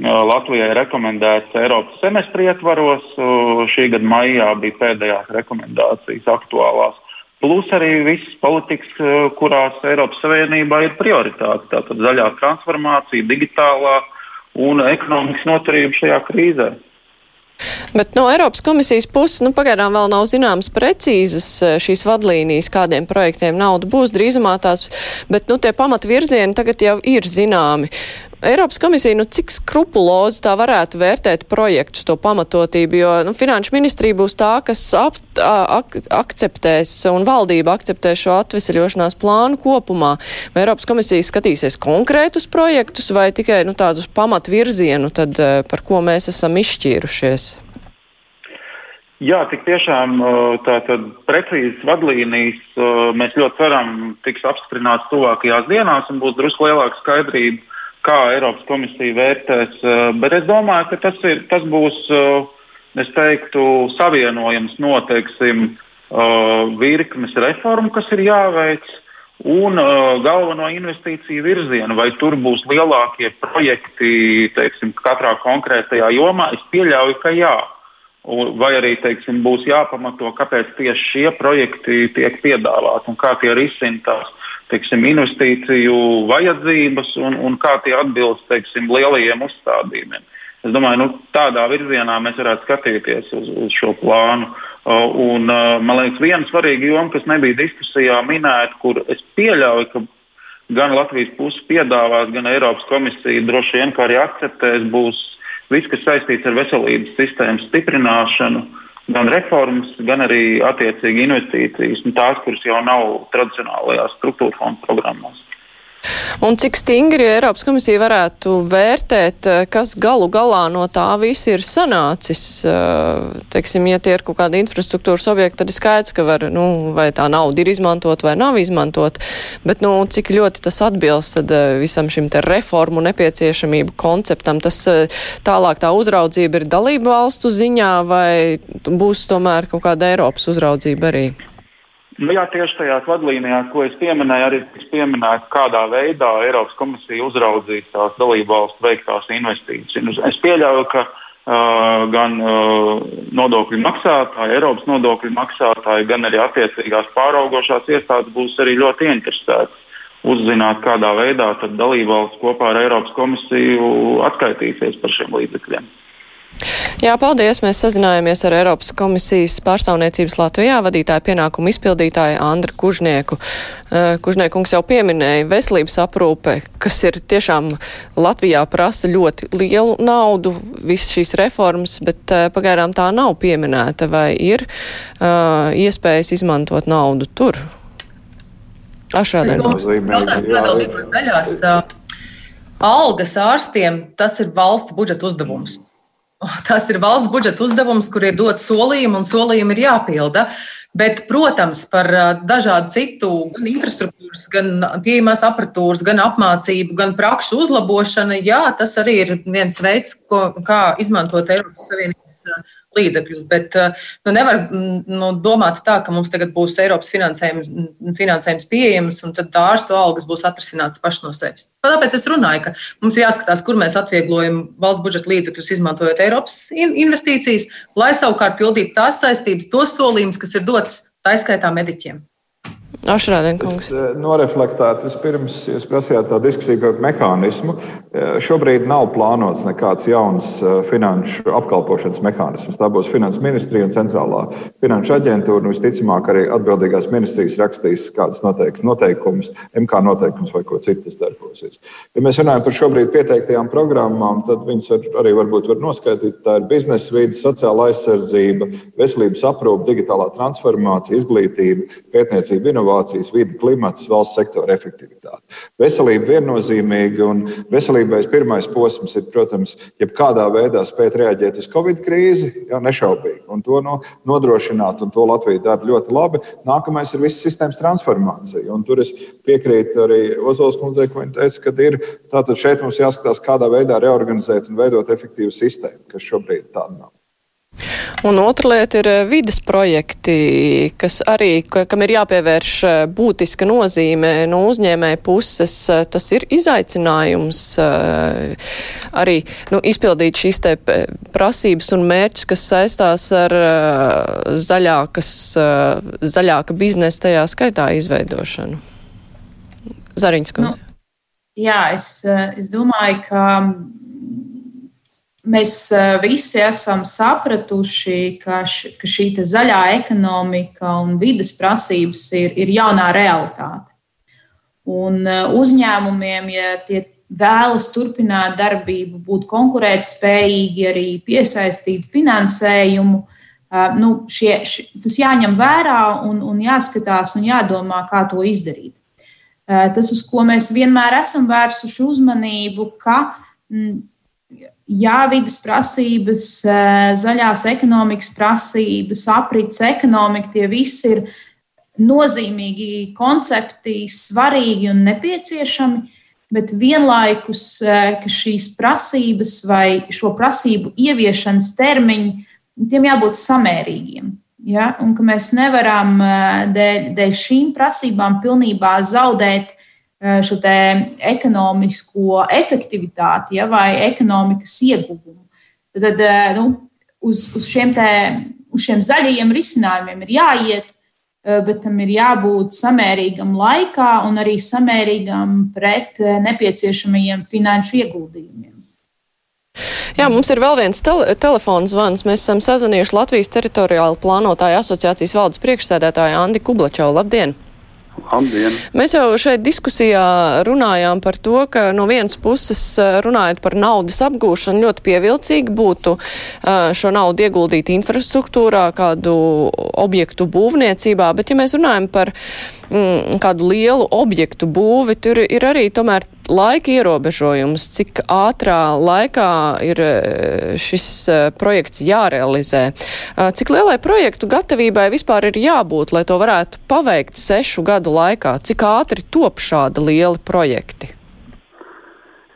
S8: Latvijai rekomendēts Eiropas semestri ietvaros. Šī gada maijā bija pēdējās rekomendācijas aktuālās. Plus arī visas politikas, kurās Eiropas Savienībā ir prioritāte. Tātad zaļā transformācija, digitālā un ekonomikas noturība šajā krīzē.
S1: Bet no Eiropas komisijas puses nu, pagaidām vēl nav zināmas precīzas šīs vadlīnijas, kādiem projektiem nauda būs drīzumā tās, bet nu, tie pamatvirzieni tagad jau ir zināmi. Eiropas komisija, nu cik skrupulozi tā varētu vērtēt projektus, to pamatotību, jo nu, finanšu ministrija būs tā, kas ap, ak, akceptēs un valdība akceptēs šo atvesaļošanās plānu kopumā. Vai Eiropas komisija skatīsies konkrētus projektus vai tikai nu, tādus pamatvirzienu, tad, par ko mēs esam izšķīrušies?
S8: Jā, tik tiešām tātad precīzas vadlīnijas mēs ļoti ceram tiks apstiprināts tuvākajās dienās un būs drusku lielāka skaidrība kā Eiropas komisija vērtēs. Eh, bet es domāju, ka tas, ir, tas būs, eh, teiktu, savienojams noteiksim eh, virknes reformu, kas ir jāveic. Un galveno investīciju virzienu, vai tur būs lielākie projekti, teiksim, katrā konkrētajā jomā, es pieļauju, ka jā. Vai arī teiksim, būs jāpamato, kāpēc tieši šie projekti tiek piedāvāti un kā tie risina tās teiksim, investīciju vajadzības un, un kā tie atbilst teiksim, lielajiem uzstādījumiem. Es domāju, nu, tādā virzienā mēs varētu skatīties uz, uz šo plānu. Un, man liekas, viena svarīga joma, kas nebija diskusijā minēta, kur es pieļauju, ka gan Latvijas puse piedāvās, gan Eiropas komisija droši vien arī akceptēs, būs viss, kas saistīts ar veselības sistēmas stiprināšanu. Uh, gan reformas, gan arī attiecīgi investīcijas, nu, tās, kuras jau nav tradicionālajās struktūra fondu programmās.
S1: Un cik stingri Eiropas komisija varētu vērtēt, eh, kas galu galā no tā viss ir sanācis? Eh, teiksim, ja tie ir kaut kādi infrastruktūras objekti, tad ir skaidrs, ka var, nu, vai tā nauda ir izmantot vai nav izmantot, bet, nu, cik ļoti tas atbilst tad eh, visam šim te reformu nepieciešamību konceptam, tas tālāk tā uzraudzība ir dalību valstu ziņā vai būs tomēr kaut kāda Eiropas uzraudzība arī?
S8: Nu, jā, tieši tajās vadlīnijās, ko es pieminēju, arī tiks pieminēts, kādā veidā Eiropas komisija uzraudzīs tās dalību valstu veiktās investīcijas. Es pieļauju, ka uh, gan uh, nodokļu maksātāji, Eiropas nodokļu maksātāji, gan arī attiecīgās pāraugošās iestādes būs arī ļoti interesētas uzzināt, kādā veidā dalību valsts kopā ar Eiropas komisiju atskaitīsies par šiem līdzekļiem.
S1: Jā, paldies. Mēs sazinājāmies ar Eiropas komisijas pārstāvniecības Latvijā vadītāju pienākumu izpildītāju Andru Kužnieku. Uh, Kužniekungs jau pieminēja veselības aprūpe, kas ir tiešām Latvijā prasa ļoti lielu naudu, visas šīs reformas, bet uh, pagaidām tā nav pieminēta. Vai ir uh, iespējas izmantot naudu tur?
S6: Ašādien. Algas ārstiem tas ir valsts budžeta uzdevums. Tas ir valsts budžeta uzdevums, kur ir dot solījumi, un solījumi ir jāpilda. Bet, protams, par dažādu citu, gan infrastruktūras, gan pieejamās apatūras, gan apmācību, gan prakšu uzlabošanu, jā, tas arī ir viens veids, ko, kā izmantot Eiropas Savienības līdzekļus. Bet nu, nevar nu, domāt tā, ka mums tagad būs Eiropas finansējums, finansējums pieejams un tad ārstu algas būs atrisinātas paši no sevis. Tāpēc es runāju, ka mums ir jāskatās, kur mēs atvieglojam valsts budžeta līdzekļus, izmantojot Eiropas investīcijas, lai savukārt pildītu tās saistības, tos solījumus, kas ir dotas taiskaitā mediķiem.
S1: Ašrādēnkungs.
S5: Eh, Noreflektēt, vispirms jūs prasījāt tā diskusiju par mehānismu. Eh, šobrīd nav plānots nekāds jauns eh, finanšu apkalpošanas mehānisms. Tā būs finanses ministrija un centrālā finanšu aģentūra. Un visticamāk arī atbildīgās ministrijas rakstīs kādas noteikumus, MK noteikumus vai ko citu darbosies. Ja mēs runājam par šobrīd pieteiktajām programmām, tad viņas var, arī varbūt var noskaidrot. Tā ir biznesa vide, sociāla aizsardzība, veselības aprūpe, digitālā transformācija, izglītība, pētniecība, inovācija inovācijas, vidi, klimats, valsts sektora efektivitāte. Veselība viennozīmīga un veselībai pirmais posms ir, protams, jebkādā veidā spēt reaģēt uz Covid krīzi, jā, nešaubīgi, un to no, nodrošināt, un to Latvija dara ļoti labi. Nākamais ir visas sistēmas transformācija, un tur es piekrītu arī Ozols kundzei, ko viņa teica, ka ir tātad šeit mums jāskatās, kādā veidā reorganizēt un veidot efektīvu sistēmu, kas šobrīd tāda nav.
S1: Un otra lieta ir eh, vidas projekti, kas arī, kam ir jāpievērš eh, būtiska nozīme no uzņēmēja puses. Eh, tas ir izaicinājums arī nu, izpildīt šīs te prasības un mērķus, kas saistās ar zaļākas, zaļāka biznesa tajā skaitā izveidošanu. Zariņas kundze. Nu,
S7: jā, es, es domāju, ka mēs eh, visi esam sapratuši, ka, š, ka šī zaļā ekonomika un vidas prasības ir, ir jaunā realitāte. Un eh, uzņēmumiem, ja tie vēlas turpināt darbību, būt konkurētspējīgi, arī piesaistīt finansējumu, eh, nu, šie, šie, tas jāņem vērā un, un jāskatās un jādomā, kā to izdarīt. Tas, uz ko mēs vienmēr esam vērsuši uzmanību, ka mm, jā, vidas prasības, zaļās ekonomikas prasības, aprits ekonomika, tie visi ir nozīmīgi koncepti, svarīgi un nepieciešami, bet vienlaikus šīs prasības vai šo prasību ieviešanas termiņi, tiem jābūt samērīgiem. Ja? Un ka mēs nevaram dēļ, dēļ šīm prasībām pilnībā zaudēt šo ekonomisko efektivitāti ja, vai ekonomikas ieguvumu. Tad eh, nu, uz, uz, šiem te, uz šiem zaļajiem risinājumiem ir jāiet, eh, bet tam ir jābūt samērīgam laikā un arī samērīgam pret nepieciešamajiem finanšu ieguldījumiem.
S1: Jā, mums ir vēl viens tele telefons zvans. Mēs esam sazvanījuši Latvijas teritoriāli plānotāju asociācijas valdes priekšsēdētāju Andi Kublačau. Labdien!
S9: Labdien.
S1: Mēs jau šeit diskusijā runājām par to, ka no vienas puses runājot par naudas apgūšanu ļoti pievilcīgi būtu šo naudu ieguldīt infrastruktūrā, kādu objektu būvniecībā, bet ja mēs runājam par mm, kādu lielu objektu būvi, tur ir arī tomēr laika ierobežojums, cik ātrā laikā ir e, šis e, projekts jārealizē. E, cik lielai projektu gatavībai vispār ir jābūt, lai to varētu paveikt sešu gadu laikā? Cik ātri top šādi lieli projekti?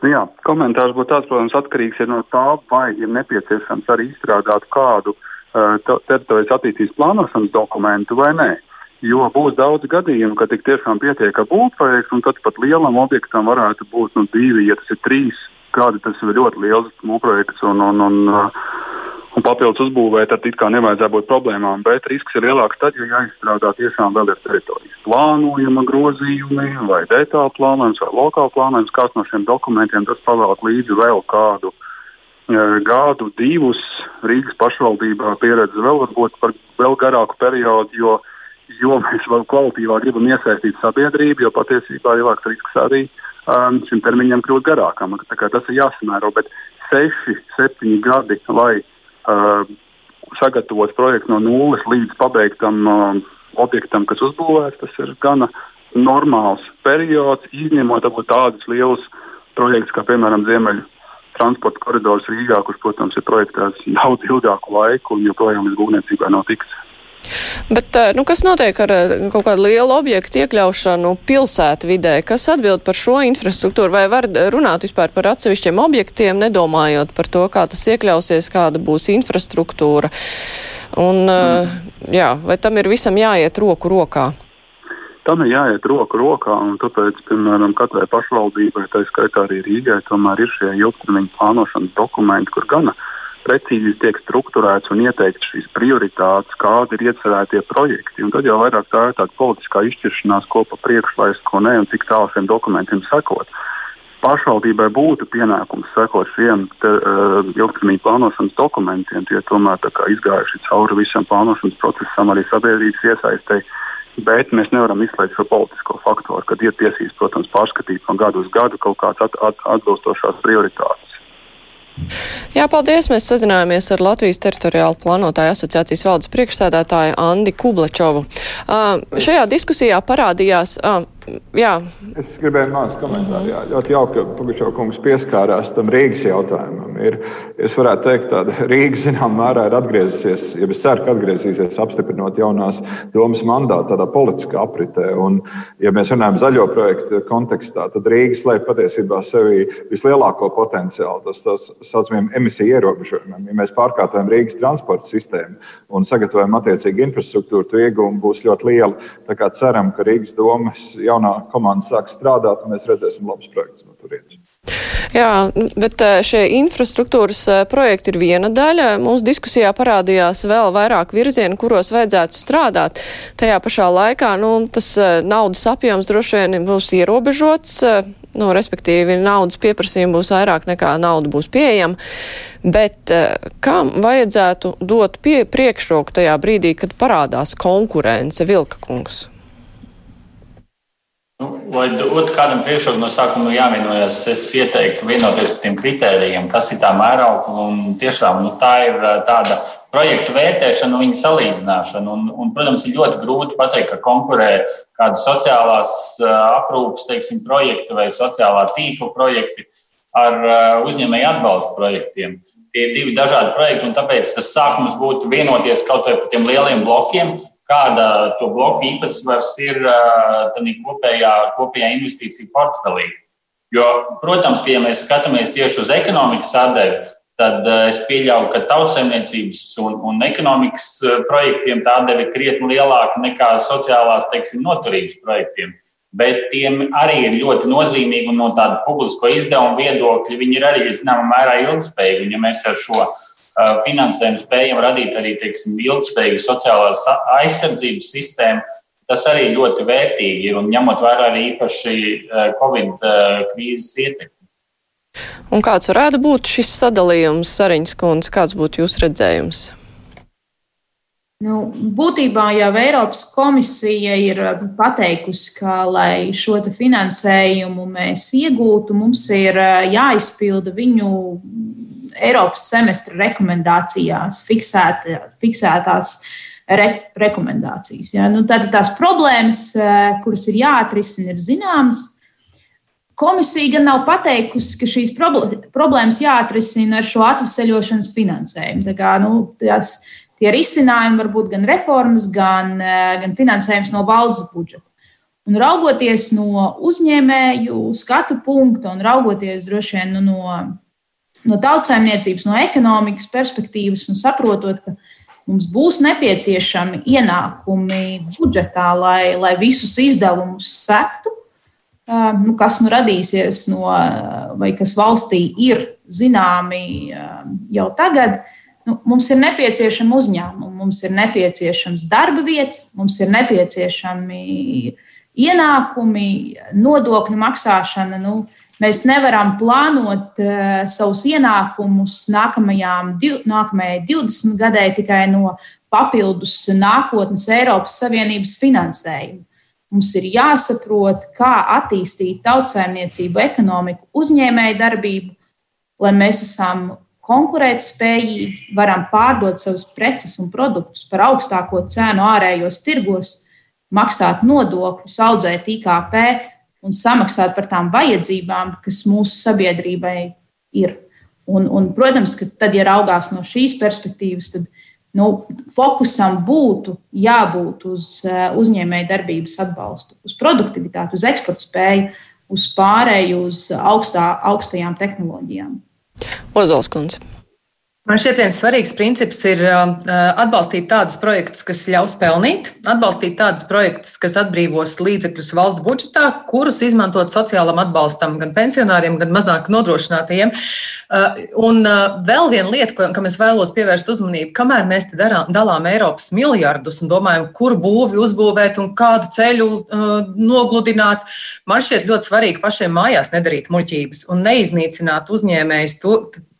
S9: Nu jā, komentārs būtu tāds, protams, atkarīgs no tā, vai ir nepieciešams arī izstrādāt kādu uh, teritorijas attīstības plānošanas dokumentu vai nē. Jo būs daudz gadījumu, ka tik tiešām pietiek ar būvprojektu, un tad pat lielam objektam varētu būt nu, divi, ja tas ir trīs gadi. Tas ir ļoti liels būvprojekts, un, un, un, un papildus uzbūvēt, tad it kā nevajadzētu būt problēmām. Bet risks ir lielāks tad, ja jāizstrādā tiešām vēl ir teritorijas plānojuma grozījumi, vai detāla plānojums, vai lokāla plānojums. Kāds no šiem dokumentiem tas pavēlk līdzi vēl kādu gadu, divus Rīgas pašvaldībā pieredzi vēl varbūt par vēl garāku periodu, jo mēs vēl kvalitīvāk gribam iesaistīt sabiedrību, jo patiesībā lielāks risks arī um, šim termiņam kļūt garākam. Tas ir jāsamēro, bet seši, septiņi gadi, lai uh, sagatavotu projektu no nulles līdz pabeigtam uh, objektam, kas uzbūvēts, tas ir gana normāls periods, izņemot tādus lielus projektus kā piemēram Ziemeļu transporta koridors Rīgā, kurš, protams, ir projektēts daudz ilgāku laiku un joprojām līdz būvniecībai nav tiks.
S1: Bet eh, nu, kas notiek ar eh, kaut kādu lielu objektu iekļaušanu pilsētvidē? Kas atbild par šo infrastruktūru? Vai var runāt vispār par atsevišķiem objektiem, nedomājot par to, kā tas iekļausies, kāda būs infrastruktūra? Un, mm. jā, vai tam ir visam jāiet roku rokā?
S9: Tam ir jāiet roku rokā, un tāpēc, piemēram, katrai pašvaldībai, tā skaitā arī Rīgai, tomēr ir šie ilgtermiņa plānošanas dokumenti, kur gana uh, precīzi tiek strukturēts un ieteikts šīs prioritātes, kādi ir iecerētie projekti. Un tad jau vairāk tā ir tāda politiskā izšķiršanās, ko pa priekšu laist, ko nē, un cik tālu šiem dokumentiem sekot. Pašvaldībai būtu pienākums sekot šiem te, uh, ilgtermiņa plānošanas dokumentiem. Tie tomēr izgājuši cauri visam plānošanas procesam, arī sabiedrības iesaistēji. Bet mēs nevaram izslēgt šo politisko faktoru, kad ir tiesības, protams, pārskatīt no gada uz gadu kaut kādas at, at, atbilstošās prioritātes.
S1: Jā, paldies. Mēs sazinājāmies ar Latvijas teritoriālu plānotāju asociācijas valdes priekšsēdētāju Andi Kublačovu. Uh, šajā diskusijā parādījās. Uh, jā.
S5: Es gribēju mācīt komentāru. Jā, ļoti jauki, ka Pugačovs kungs pieskārās tam Rīgas jautājumam. Ir, es varētu teikt, ka Rīga zināmā mērā ir atgriezusies, ja es ceru, ka atgriezīsies apstiprinot jaunās domas mandātu tādā politiskā apritē. Un, ja mēs runājam zaļo projektu kontekstā, tad Rīga slēp patiesībā sevī vislielāko potenciālu, tas tā saucamiem emisiju ierobežojumiem. Ja mēs pārkārtojam Rīgas transporta sistēmu un sagatavojam attiecīgu infrastruktūru, tad iegūmi būs ļoti lieli. Tā kā ceram, ka Rīgas domas jaunā komanda sāk strādāt, un mēs redzēsim labus projektus no turienes.
S1: Jā, bet eh, šie infrastruktūras eh, projekti ir viena daļa. Mūsu diskusijā parādījās vēl vairāk virzienu, kuros vajadzētu strādāt. Tajā pašā laikā nu, tas eh, naudas apjoms droši vien būs ierobežots. Nu, respektīvi, naudas pieprasījuma būs vairāk nekā nauda būs pieejama. Bet kam vajadzētu dot pie, priekšroku tajā brīdī, kad parādās konkurence Vilka kungs?
S4: Nu, lai dotu kādam priekšroku no sākuma, jāvienojas. Es ieteiktu vienoties par tiem kritērijiem, kas ir tā mēraukla. Tiešām nu, tā ir tāda projektu vērtēšana, viņa salīdzināšana. Un, un, protams, ir ļoti grūti pateikt, ka konkurē kāda sociālās aprūpes teiksim, projekti vai sociālā tīkla projekti ar uzņēmēju atbalsta projektiem. Tie ir divi dažādi projekti, un tāpēc tas sākums būtu vienoties kaut vai par tiem lieliem blokiem, kāda to bloku īpatsvars ir kopējā, kopējā investīcija portfelī. Jo, protams, ja mēs skatāmies tieši uz ekonomikas sadaļu, tad es pieļauju, ka tautsēmniecības un, un ekonomikas projektiem tā deva krietni lielāka nekā sociālās teiksim, noturības projektiem. Bet tiem arī ir ļoti nozīmīgi un no tāda publisko izdevumu viedokļa viņi ir arī zināmā mērā ilgspējīgi. Ja mēs ar šo finansējumu spējam radīt arī teiksim, ilgspējīgu sociālās aizsardzības sistēmu. Tas arī ļoti vērtīgi ir un ņemot vērā arī īpaši Covid krīzes ietekmi.
S1: Un kāds varētu būt šis sadalījums, Sariņas kundze, kāds būtu jūsu redzējums?
S7: Nu, būtībā jau Eiropas komisija ir pateikusi, ka, lai šo finansējumu mēs iegūtu, mums ir jāizpilda viņu Eiropas semestra rekomendācijās fiksēt, fiksētās re, rekomendācijas. Ja? Nu, tad tās problēmas, eh, kuras ir jāatrisina, ir zināmas. Komisija gan nav pateikusi, ka šīs problēmas jāatrisina ar šo atvesaļošanas finansējumu. Tā kā, nu, tās, tie risinājumi var būt gan reformas, gan, eh, gan finansējums no valsts budžeta. Un raugoties no uzņēmēju skatu punkta un raugoties droši vien nu, no no tautsājumniecības, no ekonomikas perspektīvas un saprotot, ka mums būs nepieciešami ienākumi budžetā, lai, lai visus izdevumus sektu, nu, kas nu radīsies no, vai kas valstī ir zināmi jau tagad. Nu, mums ir nepieciešama uzņēmuma, mums ir nepieciešams darba vietas, mums ir nepieciešami ienākumi, nodokļu maksāšana. Nu, Mēs nevaram plānot uh, savus ienākumus div, nākamajai 20 gadē tikai no papildus nākotnes Eiropas Savienības finansējuma. Mums ir jāsaprot, kā attīstīt tautsājumniecību, ekonomiku, uzņēmēju darbību, lai mēs esam konkurētspējīgi, varam pārdot savus preces un produktus par augstāko cenu ārējos tirgos, maksāt nodokļus, audzēt IKP un samaksāt par tām vajadzībām, kas mūsu sabiedrībai ir. Un, un, protams, ka tad, ja raugās no šīs perspektīvas, tad nu, fokusam būtu jābūt uz eh, uzņēmēju darbības atbalstu, uz produktivitāti, uz eksporta spēju, uz pārēju uz augstā, augstajām tehnoloģijām.
S1: Ozols kundze.
S6: Man šķiet, viens svarīgs princips ir uh, atbalstīt tādus projektus, kas ļaus pelnīt, atbalstīt tādus projektus, kas atbrīvos līdzekļus valsts budžetā, kurus izmantot sociālam atbalstam gan pensionāriem, gan mazāk nodrošinātajiem. Uh, un uh, vēl viena lieta, kam es vēlos pievērst uzmanību, kamēr mēs darām, dalām Eiropas miljardus un domājam, kur būvi uzbūvēt un kādu ceļu nogludināt, man šķiet ļoti svarīgi pašiem mājās nedarīt muļķības un neiznīcināt uzņēmējus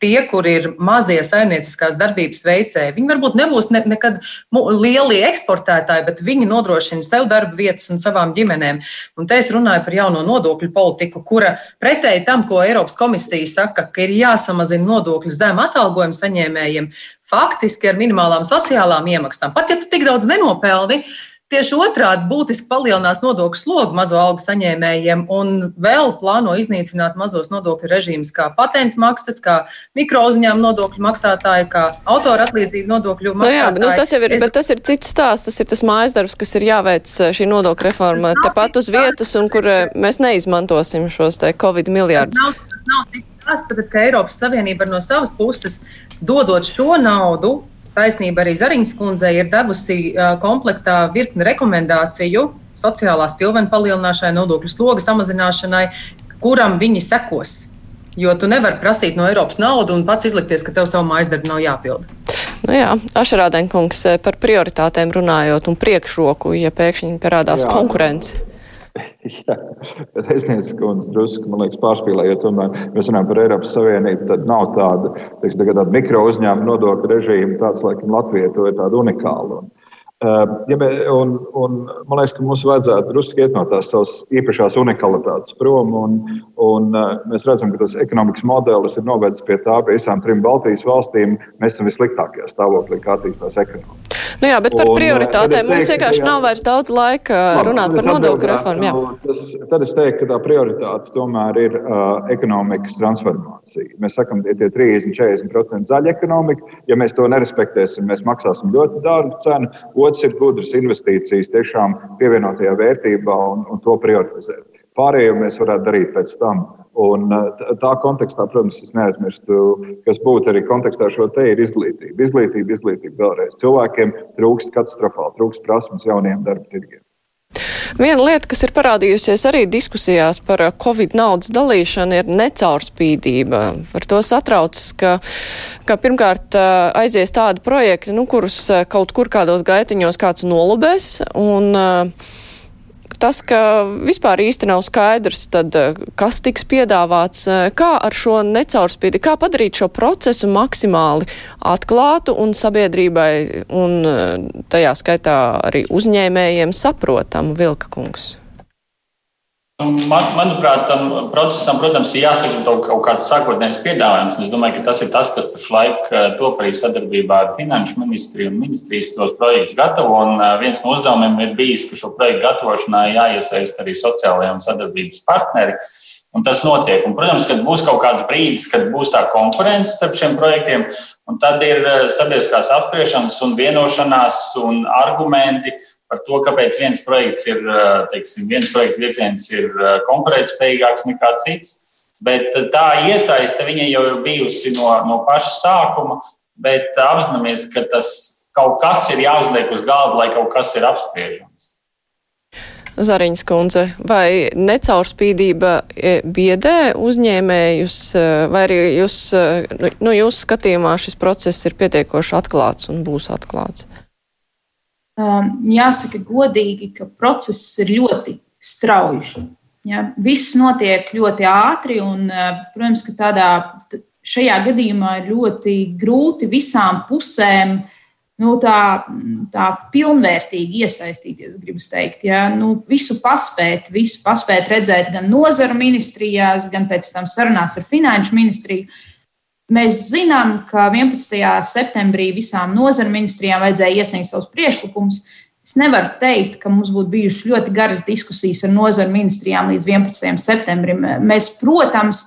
S6: tie, kur ir mazie saimnieciskās darbības veicēji, viņi varbūt nebūs ne, nekad lielie eksportētāji, bet viņi nodrošina sev darba vietas un savām ģimenēm. Un te es runāju par jauno nodokļu politiku, kura pretēji tam, ko Eiropas komisija saka, ka ir jāsamazina nodokļu zem atalgojuma saņēmējiem, faktiski ar minimālām sociālām iemaksām. Pat ja tu tik daudz nenopelni, Tieši otrādi būtiski palielinās nodokļu slogu mazo algu saņēmējiem un vēl plāno iznīcināt mazos nodokļu režīmus, kā patentu maksas, kā mikro uzņēmuma nodokļu maksātāji, kā autora atlīdzību nodokļu maksātāji.
S1: Nu jā, nu tas jau ir, es... bet tas ir cits stāsts, tas ir tas mājas darbs, kas ir jāveic eh, šī nodokļu reforma tepat uz vietas un kur eh, mēs neizmantosim šos te Covid miljārdus.
S6: Tas nav, tas nav tik tāds, tāpēc ka Eiropas Savienība no savas puses dodot šo naudu taisnība arī Zariņas kundzei ir devusi komplektā virkni rekomendāciju sociālās pilvena palielināšanai, nodokļu sloga samazināšanai, kuram viņi sekos. Jo tu nevari prasīt no Eiropas naudu un pats izlikties, ka tev savu mājas darbu nav jāpilda.
S1: Nu jā, Ašarādenkungs par prioritātēm runājot un priekšroku, ja pēkšņi parādās jā. konkurence.
S5: Jā, Reiznieks kundze drusku, man liekas, pārspīlēja, jo tomēr mēs runājam par Eiropas Savienību, tad nav tāda, teiksim, tāda mikro uzņēmuma nodokļu režīma, tāds, laikam, Latvija to ir tāda unikāla. Un, Ehm, ja un, un, man liekas, ka mums vajadzētu drusku iet no tās savas īpašās unikalitātes prom. Un, un, eh, mēs redzam, ka tas ekonomikas modelis ir novedis pie tā, ka visām trim Baltijas valstīm mēs esam vissliktākajā stāvoklī, kā attīstās ekonomika.
S1: Nu jā, bet par un, prioritātēm mums vienkārši nav vairs daudz laika labi, runāt par nodokļu reformu. Jā.
S5: Tas, tad es teiktu, ka tā prioritāte tomēr ir uh, ekonomikas transformācija. Mēs sakām, ka tie 30-40% zaļa ekonomika, ja mēs to nerespektēsim, mēs maksāsim ļoti dārgu cenu. Otrs ir gudras investīcijas tiešām pievienotajā vērtībā un, un to prioritizēt. Pārējo mēs varētu darīt pēc tam. Un tā kontekstā, protams, es neaizmirstu, kas būtu arī kontekstā šo te ir izglītība. Izglītība, izglītība vēlreiz. Cilvēkiem trūkst katastrofāli, trūkst prasmes jauniem darba tirgiem.
S1: Viena lieta, kas ir parādījusies arī diskusijās par Covid naudas dalīšanu, ir necaurspīdība. Ar to satraucas, ka, ka pirmkārt aizies tādi projekti, nu, kurus kaut kur kādos gaitiņos kāds nolubēs. Un, uh, tas, ka vispār īsti nav skaidrs, tad, eh, kas tiks piedāvāts, eh, kā ar šo necaurspīdi, kā padarīt šo procesu maksimāli atklātu un sabiedrībai un eh, tajā skaitā arī uzņēmējiem saprotamu Vilka kungs.
S4: Nu, man, manuprāt, tam procesam, protams, ir jāsaka kaut kāds sākotnējs piedāvājums. Es domāju, ka tas ir tas, kas pašlaik eh, top arī sadarbībā ar Finanšu ministriju un ministrijas tos projektus gatavo. Un eh, viens no uzdevumiem ir bijis, ka šo projektu gatavošanā jāiesaist arī sociālajie un sadarbības partneri. Un tas notiek. Un, protams, kad būs kaut kāds brīdis, kad būs tā konkurence starp šiem projektiem, tad ir eh, sabiedriskās apspriešanas un vienošanās un argumenti par to, kāpēc viens projekts ir, teiksim, viens projekta virziens ir konkurētspējīgāks nekā cits. Bet tā iesaiste viņa jau ir bijusi no, no paša sākuma, bet apzināmies, ka tas kaut kas ir jāuzliek uz galda, lai kaut kas ir apspriežams.
S1: Zariņas kundze, vai necaurspīdība biedē uzņēmējus, vai arī jūs, nu, nu jūs skatījumā šis process ir pietiekoši atklāts un būs atklāts?
S7: um, jāsaka godīgi, ka process ir ļoti strauji. Ja, viss notiek ļoti ātri, un, uh, protams, ka tādā, šajā gadījumā ir ļoti grūti visām pusēm nu, tā, tā pilnvērtīgi iesaistīties, gribu teikt. Ja? Nu, visu paspēt, visu paspēt redzēt gan nozaru ministrijās, gan pēc tam sarunās ar finanšu ministriju. Mēs zinām, ka 11. septembrī visām nozaru ministrijām vajadzēja iesniegt savus priekšlikumus. Es nevaru teikt, ka mums būtu bijušas ļoti garas diskusijas ar nozaru ministrijām līdz 11. septembrim. Mēs, protams,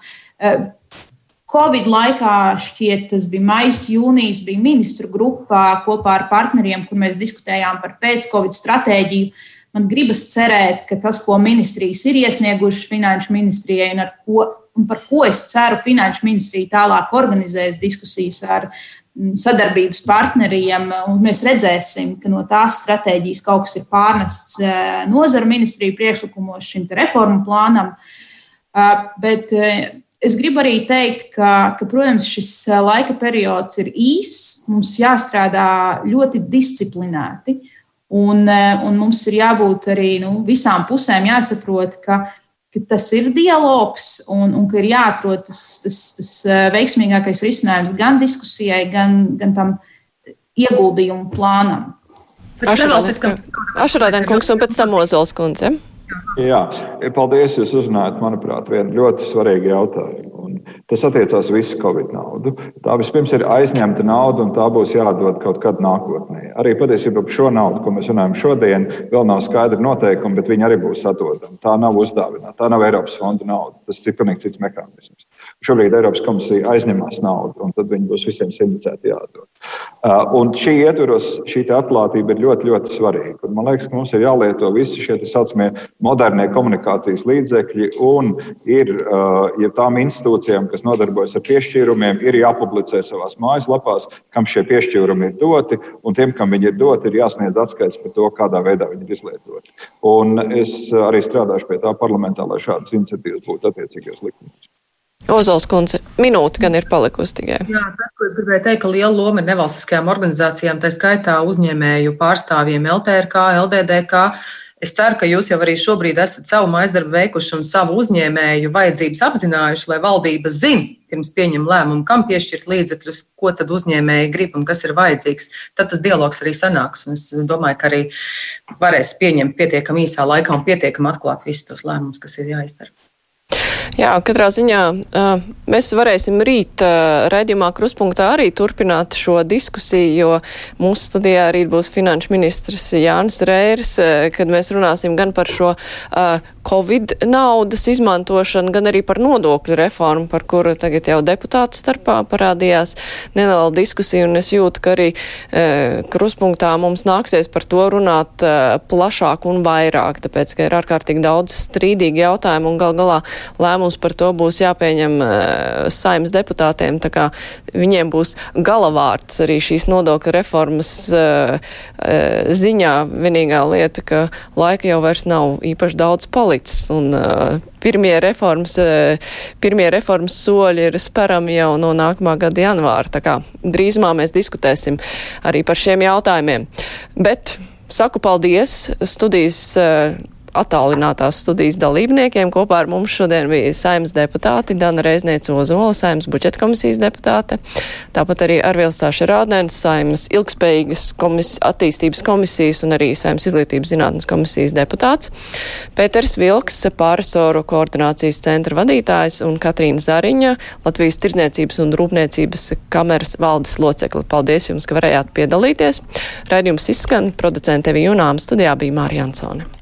S7: Covid laikā šķiet, tas bija maijs, jūnijas, bija ministru grupā kopā ar partneriem, kur mēs diskutējām par pēc-Covid stratēģiju. Man gribas cerēt, ka tas, ko ministrijas ir iesniegušas finanšu ministrijai un ar ko un par ko es ceru, Finanšu ministrija tālāk organizēs diskusijas ar mm, sadarbības partneriem. Mēs redzēsim, ka no tās stratēģijas kaut kas ir pārnests eh, nozara ministriju priekšlikumos šim reformu plānam. Eh, bet eh, es gribu arī teikt, ka, ka, protams, šis laika periods ir īss. Mums jāstrādā ļoti disciplinēti. Un, un mums ir jābūt arī nu, visām pusēm jāsaprot, ka ka tas ir dialogs un, un ka ir jāatrod tas, tas, tas veiksmīgākais risinājums gan diskusijai, gan, gan tam ieguldījumu plānam.
S1: Ašarādēn kungs un pēc tam Ozols kundze.
S5: Jā, paldies. Jūs uzrunājat, manuprāt, vienu ļoti svarīgu jautājumu. Tas attiecās visu Covid naudu. Tā vispirms ir aizņemta nauda, un tā būs jādod kaut kad nākotnē. Arī patiesībā par šo naudu, ko mēs runājam šodien, vēl nav skaidra noteikuma, bet viņi arī būs atdodami. Tā nav uzdāvināta, tā nav Eiropas fonda nauda. Tas ir pilnīgi cits mehānisms. Šobrīd Eiropas komisija aizņemās naudu, un tad viņi būs visiem simtcēti jādod. Uh, un šī ietvaros šī atklātība ir ļoti, ļoti svarīga. Un man liekas, ka mums ir jālieto visi šie tā saucamie modernie komunikācijas līdzekļi, un ir uh, ja tām institūcijām, kas nodarbojas ar piešķīrumiem, ir jāpublicē savās mājaslapās, kam šie piešķīrumi ir doti, un tiem, kam viņi ir doti, ir jāsniedz atskaits par to, kādā veidā viņi ir izlietoti. Un es arī strādāšu pie tā parlamentā, lai šādas iniciatīvas būtu attiecīgajos likumos.
S1: Ozols kundze, minūte gan ir palikusi tikai.
S6: Jā, tas, ko es gribēju teikt, ka liela loma ir nevalstiskajām organizācijām, tā skaitā uzņēmēju pārstāvjiem LTRK, LDDK Es ceru, ka jūs jau arī šobrīd esat savu maizdarbu veikuši un savu uzņēmēju vajadzības apzinājuši, lai valdība zina, pirms pieņem lēmumu, kam piešķirt līdzekļus, ko tad uzņēmēji grib un kas ir vajadzīgs. Tad tas dialogs arī sanāks. Es domāju, ka arī varēs pieņemt pietiekami īsā laikā un pietiekami atklāt visus tos lēmumus, kas ir jāizdara.
S1: Jā, katrā ziņā mēs varēsim rīt raidījumā kruspunktā arī turpināt šo diskusiju, jo mūsu studijā arī būs finanšu ministrs Jānis Rērs, kad mēs runāsim gan par šo Covid naudas izmantošanu, gan arī par nodokļu reformu, par kuru tagad jau deputātu starpā parādījās neliela diskusija, un es jūtu, ka arī kruspunktā mums nāksies par to runāt plašāk un vairāk, tāpēc, ka ir ārkārtīgi daudz strīdīgi jautājumi, un gal galā lēmums par to būs jāpieņem e, saimas deputātiem, tā kā viņiem būs galavārds arī šīs nodokļu reformas e, e, ziņā. Vienīgā lieta, ka laika jau vairs nav īpaši daudz palicis. Un, pirmie, reformas, pirmie reformas soļi ir sperami jau no nākamā gada janvāra. Tā kā drīzumā mēs diskutēsim arī par šiem jautājumiem. Bet saku paldies studijas. Attālinātās studijas dalībniekiem. Kopā ar mums šodien bija saimnes deputāti Dana Reizniece Ozola, saimnes budžeta komisijas deputāte, tāpat arī Arvilstāša Rādnēns, saimnes ilgspējīgas komis, attīstības komisijas un arī saimnes izglītības zinātnes komisijas deputāts, Pēters Vilks, pāresoru koordinācijas centra vadītājs un Katrīna Zariņa, Latvijas tirdzniecības un rūpniecības kameras valdes locekli. Paldies jums, ka varējāt piedalīties. Raidījums izskan, producente Vijunām studijā bija Mārija Ansone.